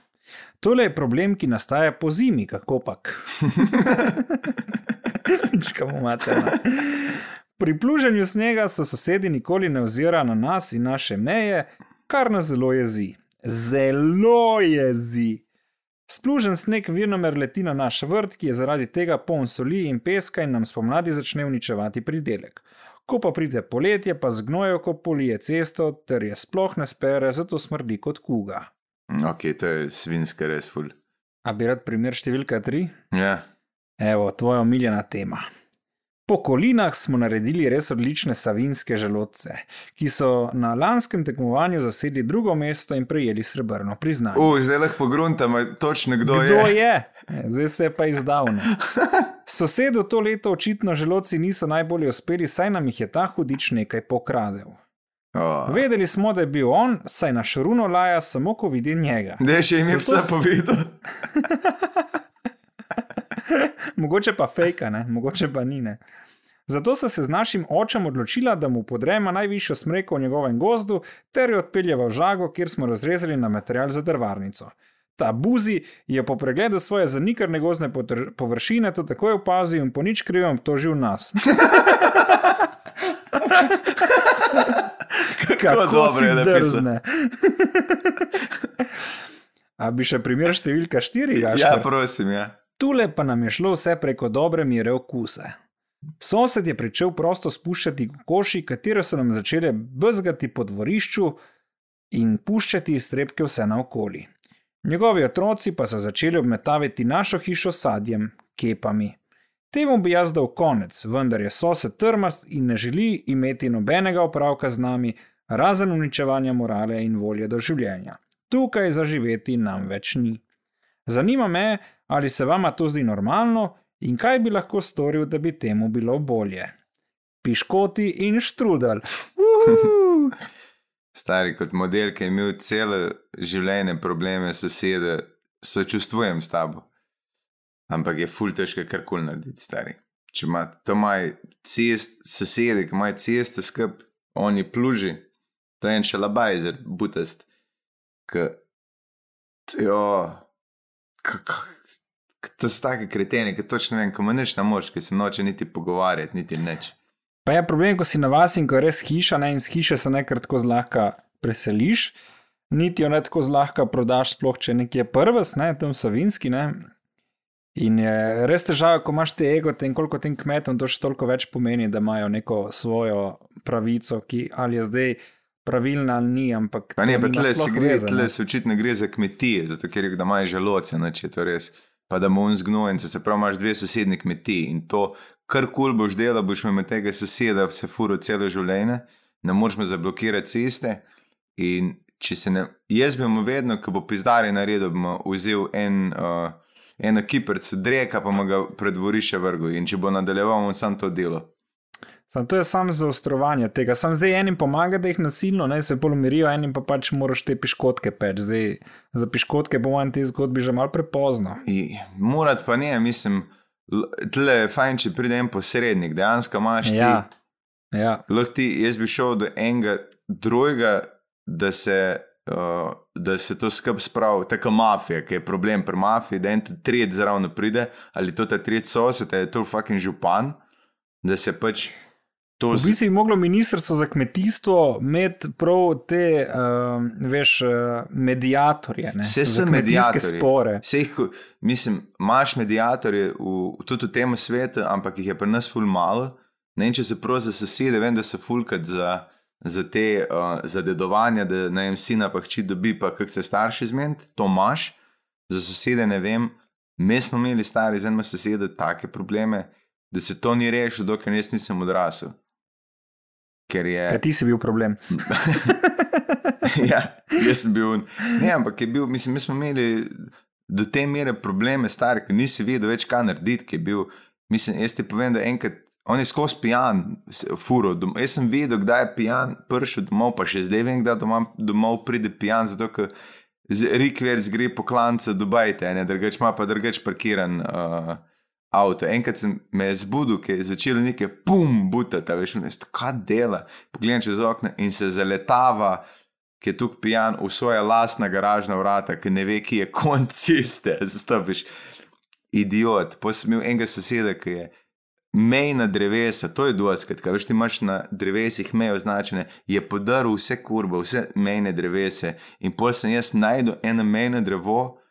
Tole je problem, ki nastaja po zimi, kako pak. Čakamo, imate. Pri pluženju snega so sosedi nikoli ne ozirajo na nas in naše meje, kar nas zelo jezi. Zelo jezi. Splužen sneg virnomer leti na naš vrt, ki je zaradi tega poln soli in peska in nam spomladi začne uničevati pridelek. Ko pa pride poletje, pa zgnojo, ko polije cesto, ter je sploh ne spere, zato smrdi kot kuga. Ok, to je svinska res ful. A bi rad primer številka 3? Ja, Evo, tvoja omiljena tema. Po kolinah smo naredili res odlične savinske želodce, ki so na lanskem tekmovanju zasedli drugo mesto in prejeli srebrno priznanje. uh, zdaj lahko pogruntam, točno kdo, Kdo je. je? E, Zdaj se je pa izdavno. Sosedu to leto očitno želodci niso najbolje uspeli, saj nam jih je ta hudič nekaj pokradel. Oh. Vedeli smo, da je bil on, saj naš runo laja samo, ko vidi njega. Je še jim je Zato vse povedal. Mogoče pa fejka, ne? mogoče pa ni. Ne? Zato so se z našim očem odločila, da mu podrema najvišjo smreko v njegovem gozdu, ter jo odpeljeva v žago, kjer smo razrezali na material za drvarnico. Ta buzi je po pregledu svoje zanikrne gozdne potr- površine to takoj opazil in po nič krivem obtožil nas. Kako dobro je si napisal. drzne. A bi še primer številka 4? Ja, prosim, ja. Tule pa nam je šlo vse preko dobre mere okuse. Sosed je pričel prosto spuščati kokoši, katere so nam začele bezgati po dvorišču in puščati iztrebke vse naokoli. Njegovi otroci pa so začeli obmetavati našo hišo sadjem, kepami. Temu bi jaz dal konec, vendar je sosed trmast in ne želi imeti nobenega opravka z nami, razen uničevanja morale in volje do življenja. Tukaj zaživeti nam več ni. Zanima me, ali se vama to zdi normalno in kaj bi lahko storil, da bi temu bilo bolje. Piškoti in štrudel. Stari kot model, ki je imel celo življenje probleme sosede, sočustvujem s tabo. Ampak je ful težko karkoli narediti, stari. Če ima to maj cest, sosede, ki imajo ceste skup, oni pluži, to je en šalabajzer, butast. K, jo, k, k, k, to so take kretene, ki točno vem, ko manjš na moč, ki se noče niti pogovarjati, niti nič. Pa je problem, ko si na vas in ko je res hiša, ne, in z hiše se nekrat tako zlahka preseliš, niti jo ne tako zlahka prodaš, sploh če nekje prvs, ne, tam savinski. Ne. In je res težava, ko imaš te egote in koliko tem kmetom to še toliko več pomeni, da imajo neko svojo pravico, ki ali je zdaj pravilna ali ni, ampak. Pa ne, pa tle se, gre, ne. tle se očitno gre za kmetije, zato ker je da imajo želoce, če je to res. Pa da mu zgnojence, se pravi, imaš dve sosednji kmetiji in to, kar kul boš delal, boš imel tega soseda vse furo celo življenje, ne moreš mu zablokirati ceste. In če se ne, jaz bi mu vedno, ko bo pizdari naredil, bi mu vzel en, uh, eno kiprc dreka, pa mu ga pred dvorišče vrgel. In če bo nadaljeval, bom sam to delo. Sam to je samo zaostrovanje tega. Sam zdaj enim pomaga, da jih nasilno ne se polomirijo, enim pa pač moraš te piškotke peč. Zdaj za piškotke bo v tej zgodbi že mal prepozno. I, morat pa ne, mislim, tle je fajn, če pride en posrednik, dejansko imaš ti. Ja, ja. Lahko ti, jaz bi šel do enega drugega, da se, uh, da se to skup spravi, tako mafija, ki je problem pri mafiji, da en tret zraven pride, ali to ta tret sosed, ali je to fucking župan, da se pač to V bistvu bi moglo ministrstvo za kmetijstvo imeti prav te, uh, veš, uh, medijatorje. Vse za so mediatorji. spore. Vseh, mislim, imaš medijatorje v, tudi v tem svetu, ampak jih je pri nas ful malo. Ne vem, če se prav za sosede, vem, da se fulkat za, za te uh, zadedovanja, da ne vem, sina pa hči dobi, pa kak se starši zmed, to imaš. Za sosede ne vem. Mi smo imeli stari z enim sosedom take probleme, da se to ni rešilo, dokler jaz nisem odrasel. Ker je. Kaj ti si bil problem? ja, jaz sem bil. Ne, ampak je bil, mislim, mi smo imeli do te mere probleme, stari, ki nisi vedel več, kaj narediti. ki je Bil, mislim, jaz ti povem, da enkrat On je skozi pijan, furo. Dom, jaz sem videl, kdaj je pijan, prišel domov, pa še zdaj vem, kdaj doma, domov pride pijan, zato ker Rikverc gre po klancu do Bajte, ne, drugač ima pa drugač parkiran uh, avto. Enkrat sem me zbudil, ker je začelo nekaj pum, butata, veš, ne, kaj dela. Pogledam čez okno in se zaletava, ki je tukaj pijan v svoje lastna garažna vrata, ki ne ve, ki je konc ceste, zastopiš. Idiot. Potem sem imel enega soseda, ki je mejna drevesa, to je doskrat, kaj veš, ti imaš na drevesih meje označene, je podaril vse kurbe, vse mejne drevese. In pol sem jaz najdel eno mejno drevo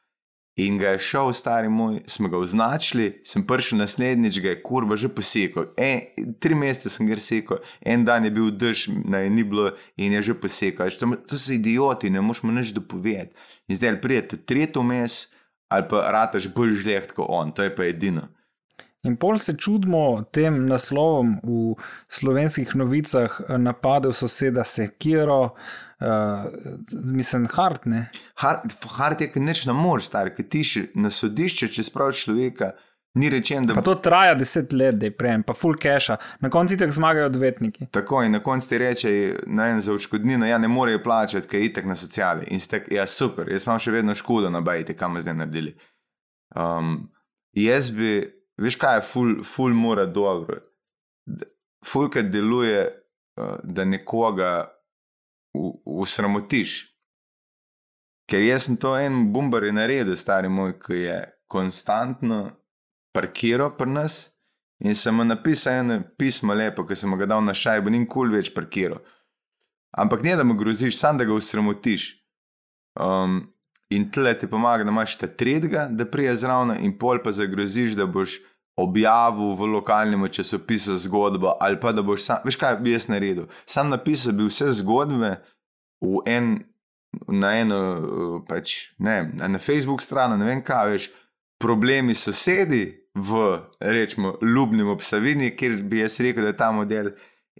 in ga je šel, stari moj, smo ga označili, sem prišel naslednjič, ga je kurba že posekal. E, tri mesece sem ga rekel, en dan je bil dež, naj ni bilo in je že posekal. Veš, To, to so idioti, ne moš mu nič dopovedati. In zdaj prijete tretjo mes, ali pa rataš bolj žleht kot on, to je pa edino. In pol se čudimo tem naslovom v slovenskih novicah, eh, napadel soseda Sekiro, uh, mislim, hart, ne. Hard je, ker neč ne moreš, stari, ki ti še na sodišče, če spraviš človeka, ni rečen, da Pa to traja deset let, da je prejem, pa full cache, na koncu tako zmagajo odvetniki. Tako in na koncu ti reče, ne za odškodnino, ja, ne morejo plačati, ker je itek na sociali. In stek, ja, super, jaz imam še vedno škodo na bajti, kam zdaj naredili. Um, jaz bi, veš kaj je, ful, ful mora dobro. Ful, kad deluje, uh, da nekoga usramotiš. Ker jaz sem to en bombar je naredil, stari moj, ki je konstantno parkiral pri nas in sem mu napisal eno pismo lepo, ki sem ga dal na šajbo, ni kul več parkiral. Ampak ne da mu groziš, sam da ga usramotiš. Um, in tle ti pomaga, da imaš ta tretjega, da prije zraven, in pol pa zagroziš, da boš objavil v lokalnem časopisu zgodbo, ali pa da boš sam, veš kaj bi jaz naredil. Sam napisal bi vse zgodbe v en, na eno, pač, ne, na Facebook stran, ne vem kaj, veš, problemi sosedi v, rečemo, ljubnem obsavini, kjer bi jaz rekel, da je ta model.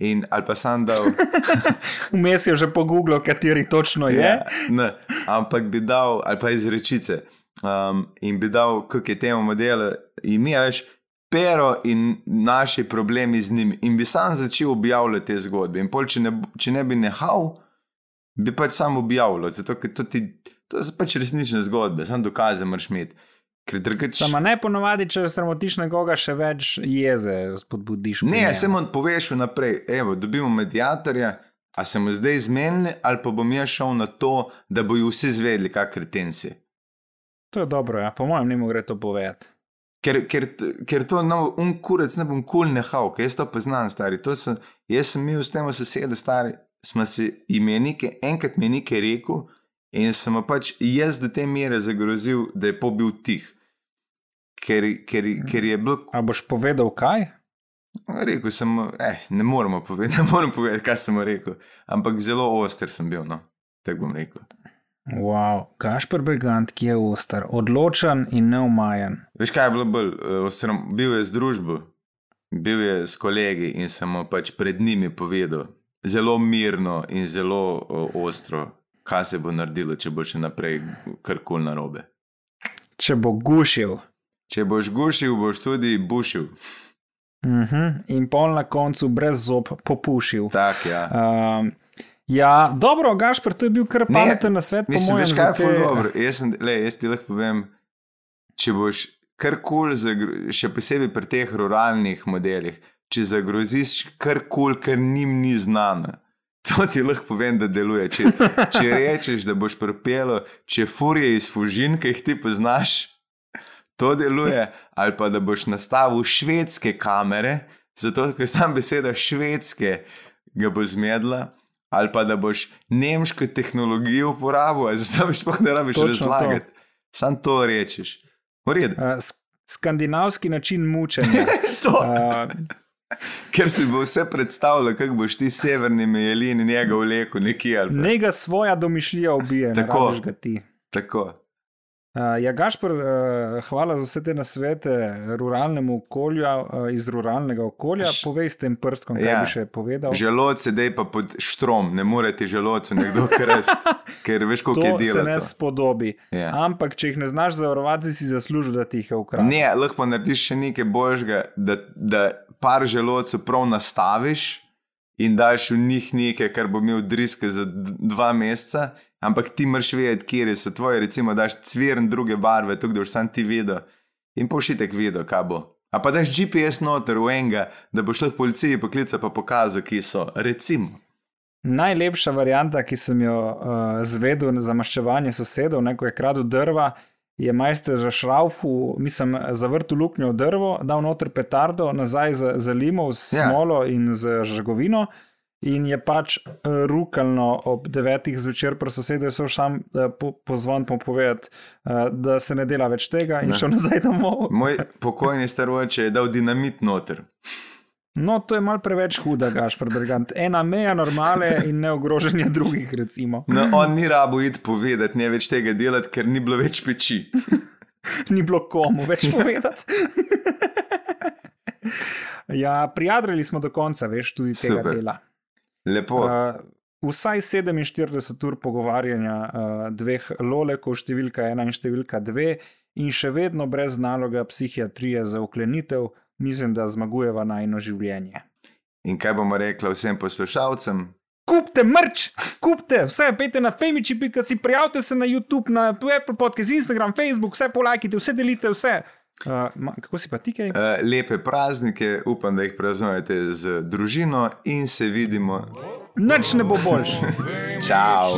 In ali pa sam dal. Vmes je že pogooglil, kateri točno je. Ja, ne, ampak bi dal, ali pa iz rečice, um, in bi dal, kako je temu modelu, in mi veš, pero in naši problemi z njim, in bi sam začel objavljati te zgodbe. In pol, če ne, če ne bi nehal, bi pač sam objavljal, zato ker to, ti, to so pač resnične zgodbe, sam dokaze moraš imeti. Ker drugače. Sama ne ponovadi, če sramotiš nekoga, še več jeze spodbudiš. Ne, mu poveš naprej, evo, dobimo medijatorja, a se mu zdaj zmenili, ali pa bom jaz šel na to, da bojo vsi zvedeli, kak kreten si. To je dobro, ja. po mojem, ne mu gre to povedati. Ker, ker, ker to no, un kurec ne bom kul cool nehal, ker jaz to poznam, stari. To sem, jaz sem imel s tem sosedom, stari, smo si imenike, enkrat mi je nekaj rekel in sem pač jaz do te mere zagrozil, da je pobil tih. Ker, ker, ker je bil, A boš povedal kaj? rekel sem, eh, ne moremo povedati, ne morem povedati, kaj sem rekel, ampak zelo oster sem bil, no, tako bom rekel. Wow, Gašpor Brigant, ki je ostar, odločen in neumajen. Veš kaj je bilo bolj, eh, osram, bil je z družbo, bil je s kolegi in sem pač pred njimi povedal, zelo mirno in zelo o, ostro, kaj se bo naredilo, če bo še naprej karkoli narobe. Če bo gušil. Če boš gušil, boš tudi bušil. Uh -huh. In pol na koncu brez zob popušil. Tak, ja. Um, ja, dobro, Gašpor, to je bil kar pameten na svet. Mislim, mojem, veš kaj je te- dobro. Jaz, sem, le, jaz ti lahko povem, če boš karkoli, še posebej pri teh ruralnih modelih, če zagroziš karkoli, kar njim ni znano. To ti lahko povem, da deluje. Če, če rečeš, da boš pripeljal, če furije iz fužin, ki jih ti poznaš, to deluje, ali pa da boš nastavil švedske kamere, zato ker sam beseda švedske ga bo zmedla, ali pa da boš nemško tehnologijo uporabil, zato boš sploh ne rabiš razlagati. Sam to rečeš. V redu. Uh, sk- skandinavski način mučenja. Uh, Ker si bo vse predstavljal, kako boš ti severni mejelin njega vlekel nekje ali pa. Njega svoja domišljija ubije, Tako. rabiš ga ti. Tako. Uh, ja, Gašpor, uh, hvala za vse te nasvete ruralnemu okolju, uh, iz ruralnega okolja. Povej s tem prstom, kaj ja. bi še povedal. Želod se dej pa pod štrom, ne morete želodcu nekdo krst, ker veš, kako je delo. To se ne spodobi. Ja. Ampak, če jih ne znaš zavarovati, si zaslužil, da ti jih je ukradel. Ne, lahko narediš še nekaj božjega, da, da par želodcev prav nastaviš in daš v njih nekaj, kar bo imel driske za dva meseca ampak ti moraš vedeti, kje so tvoje, recimo, daš cvirn druge barve, tukaj boš sam ti videl in pošitek videl, kaj bo. A pa daš GPS noter v enega, da boš lahko policiji poklical pa pokazal, kje so. Recimo. Najlepša varianta, ki sem jo uh, zvedel za maščevanje sosedov, neko je kradel drva. Je majster za šraufu, mislim, zavrtel luknjo v drvo, dal noter petardo, nazaj zalimal z ja. smolo in z žagovino. In je pač uh, rukalno ob devetih zvečer, pa so sedeli so šam po, pozvan pa povedati, uh, da se ne dela več tega in ne. šel nazaj domov. Moj pokojni staroče je dal dinamit noter. No, to je mal preveč huda, gaš, prebrigant. Ena meja normale in neogroženje drugih, recimo. No, on ni rabo iti povedati, ne več tega delati, ker ni bilo več peči. ni bilo komu več povedati. ja, prijadrili smo do konca, veš, tudi tega Super. dela. Lepo. Uh, vsaj 47 ur pogovarjanja uh, dveh lolekov, številka ena in številka dve, in še vedno brez naloga psihiatrije za uklenitev, mislim, da zmagujeva najno življenje. In kaj bomo rekli vsem poslušalcem? Kupite mrč, kupite, vse, pejte na femiči.si, prijavite se na YouTube, na Apple Podcast, Instagram, Facebook, vse polajkite, vse delite, vse. Uh, ma, kako si pa ti kaj? Uh, lepe praznike, upam, da jih praznujete z družino in se vidimo. Noč ne bo boljš. Čau.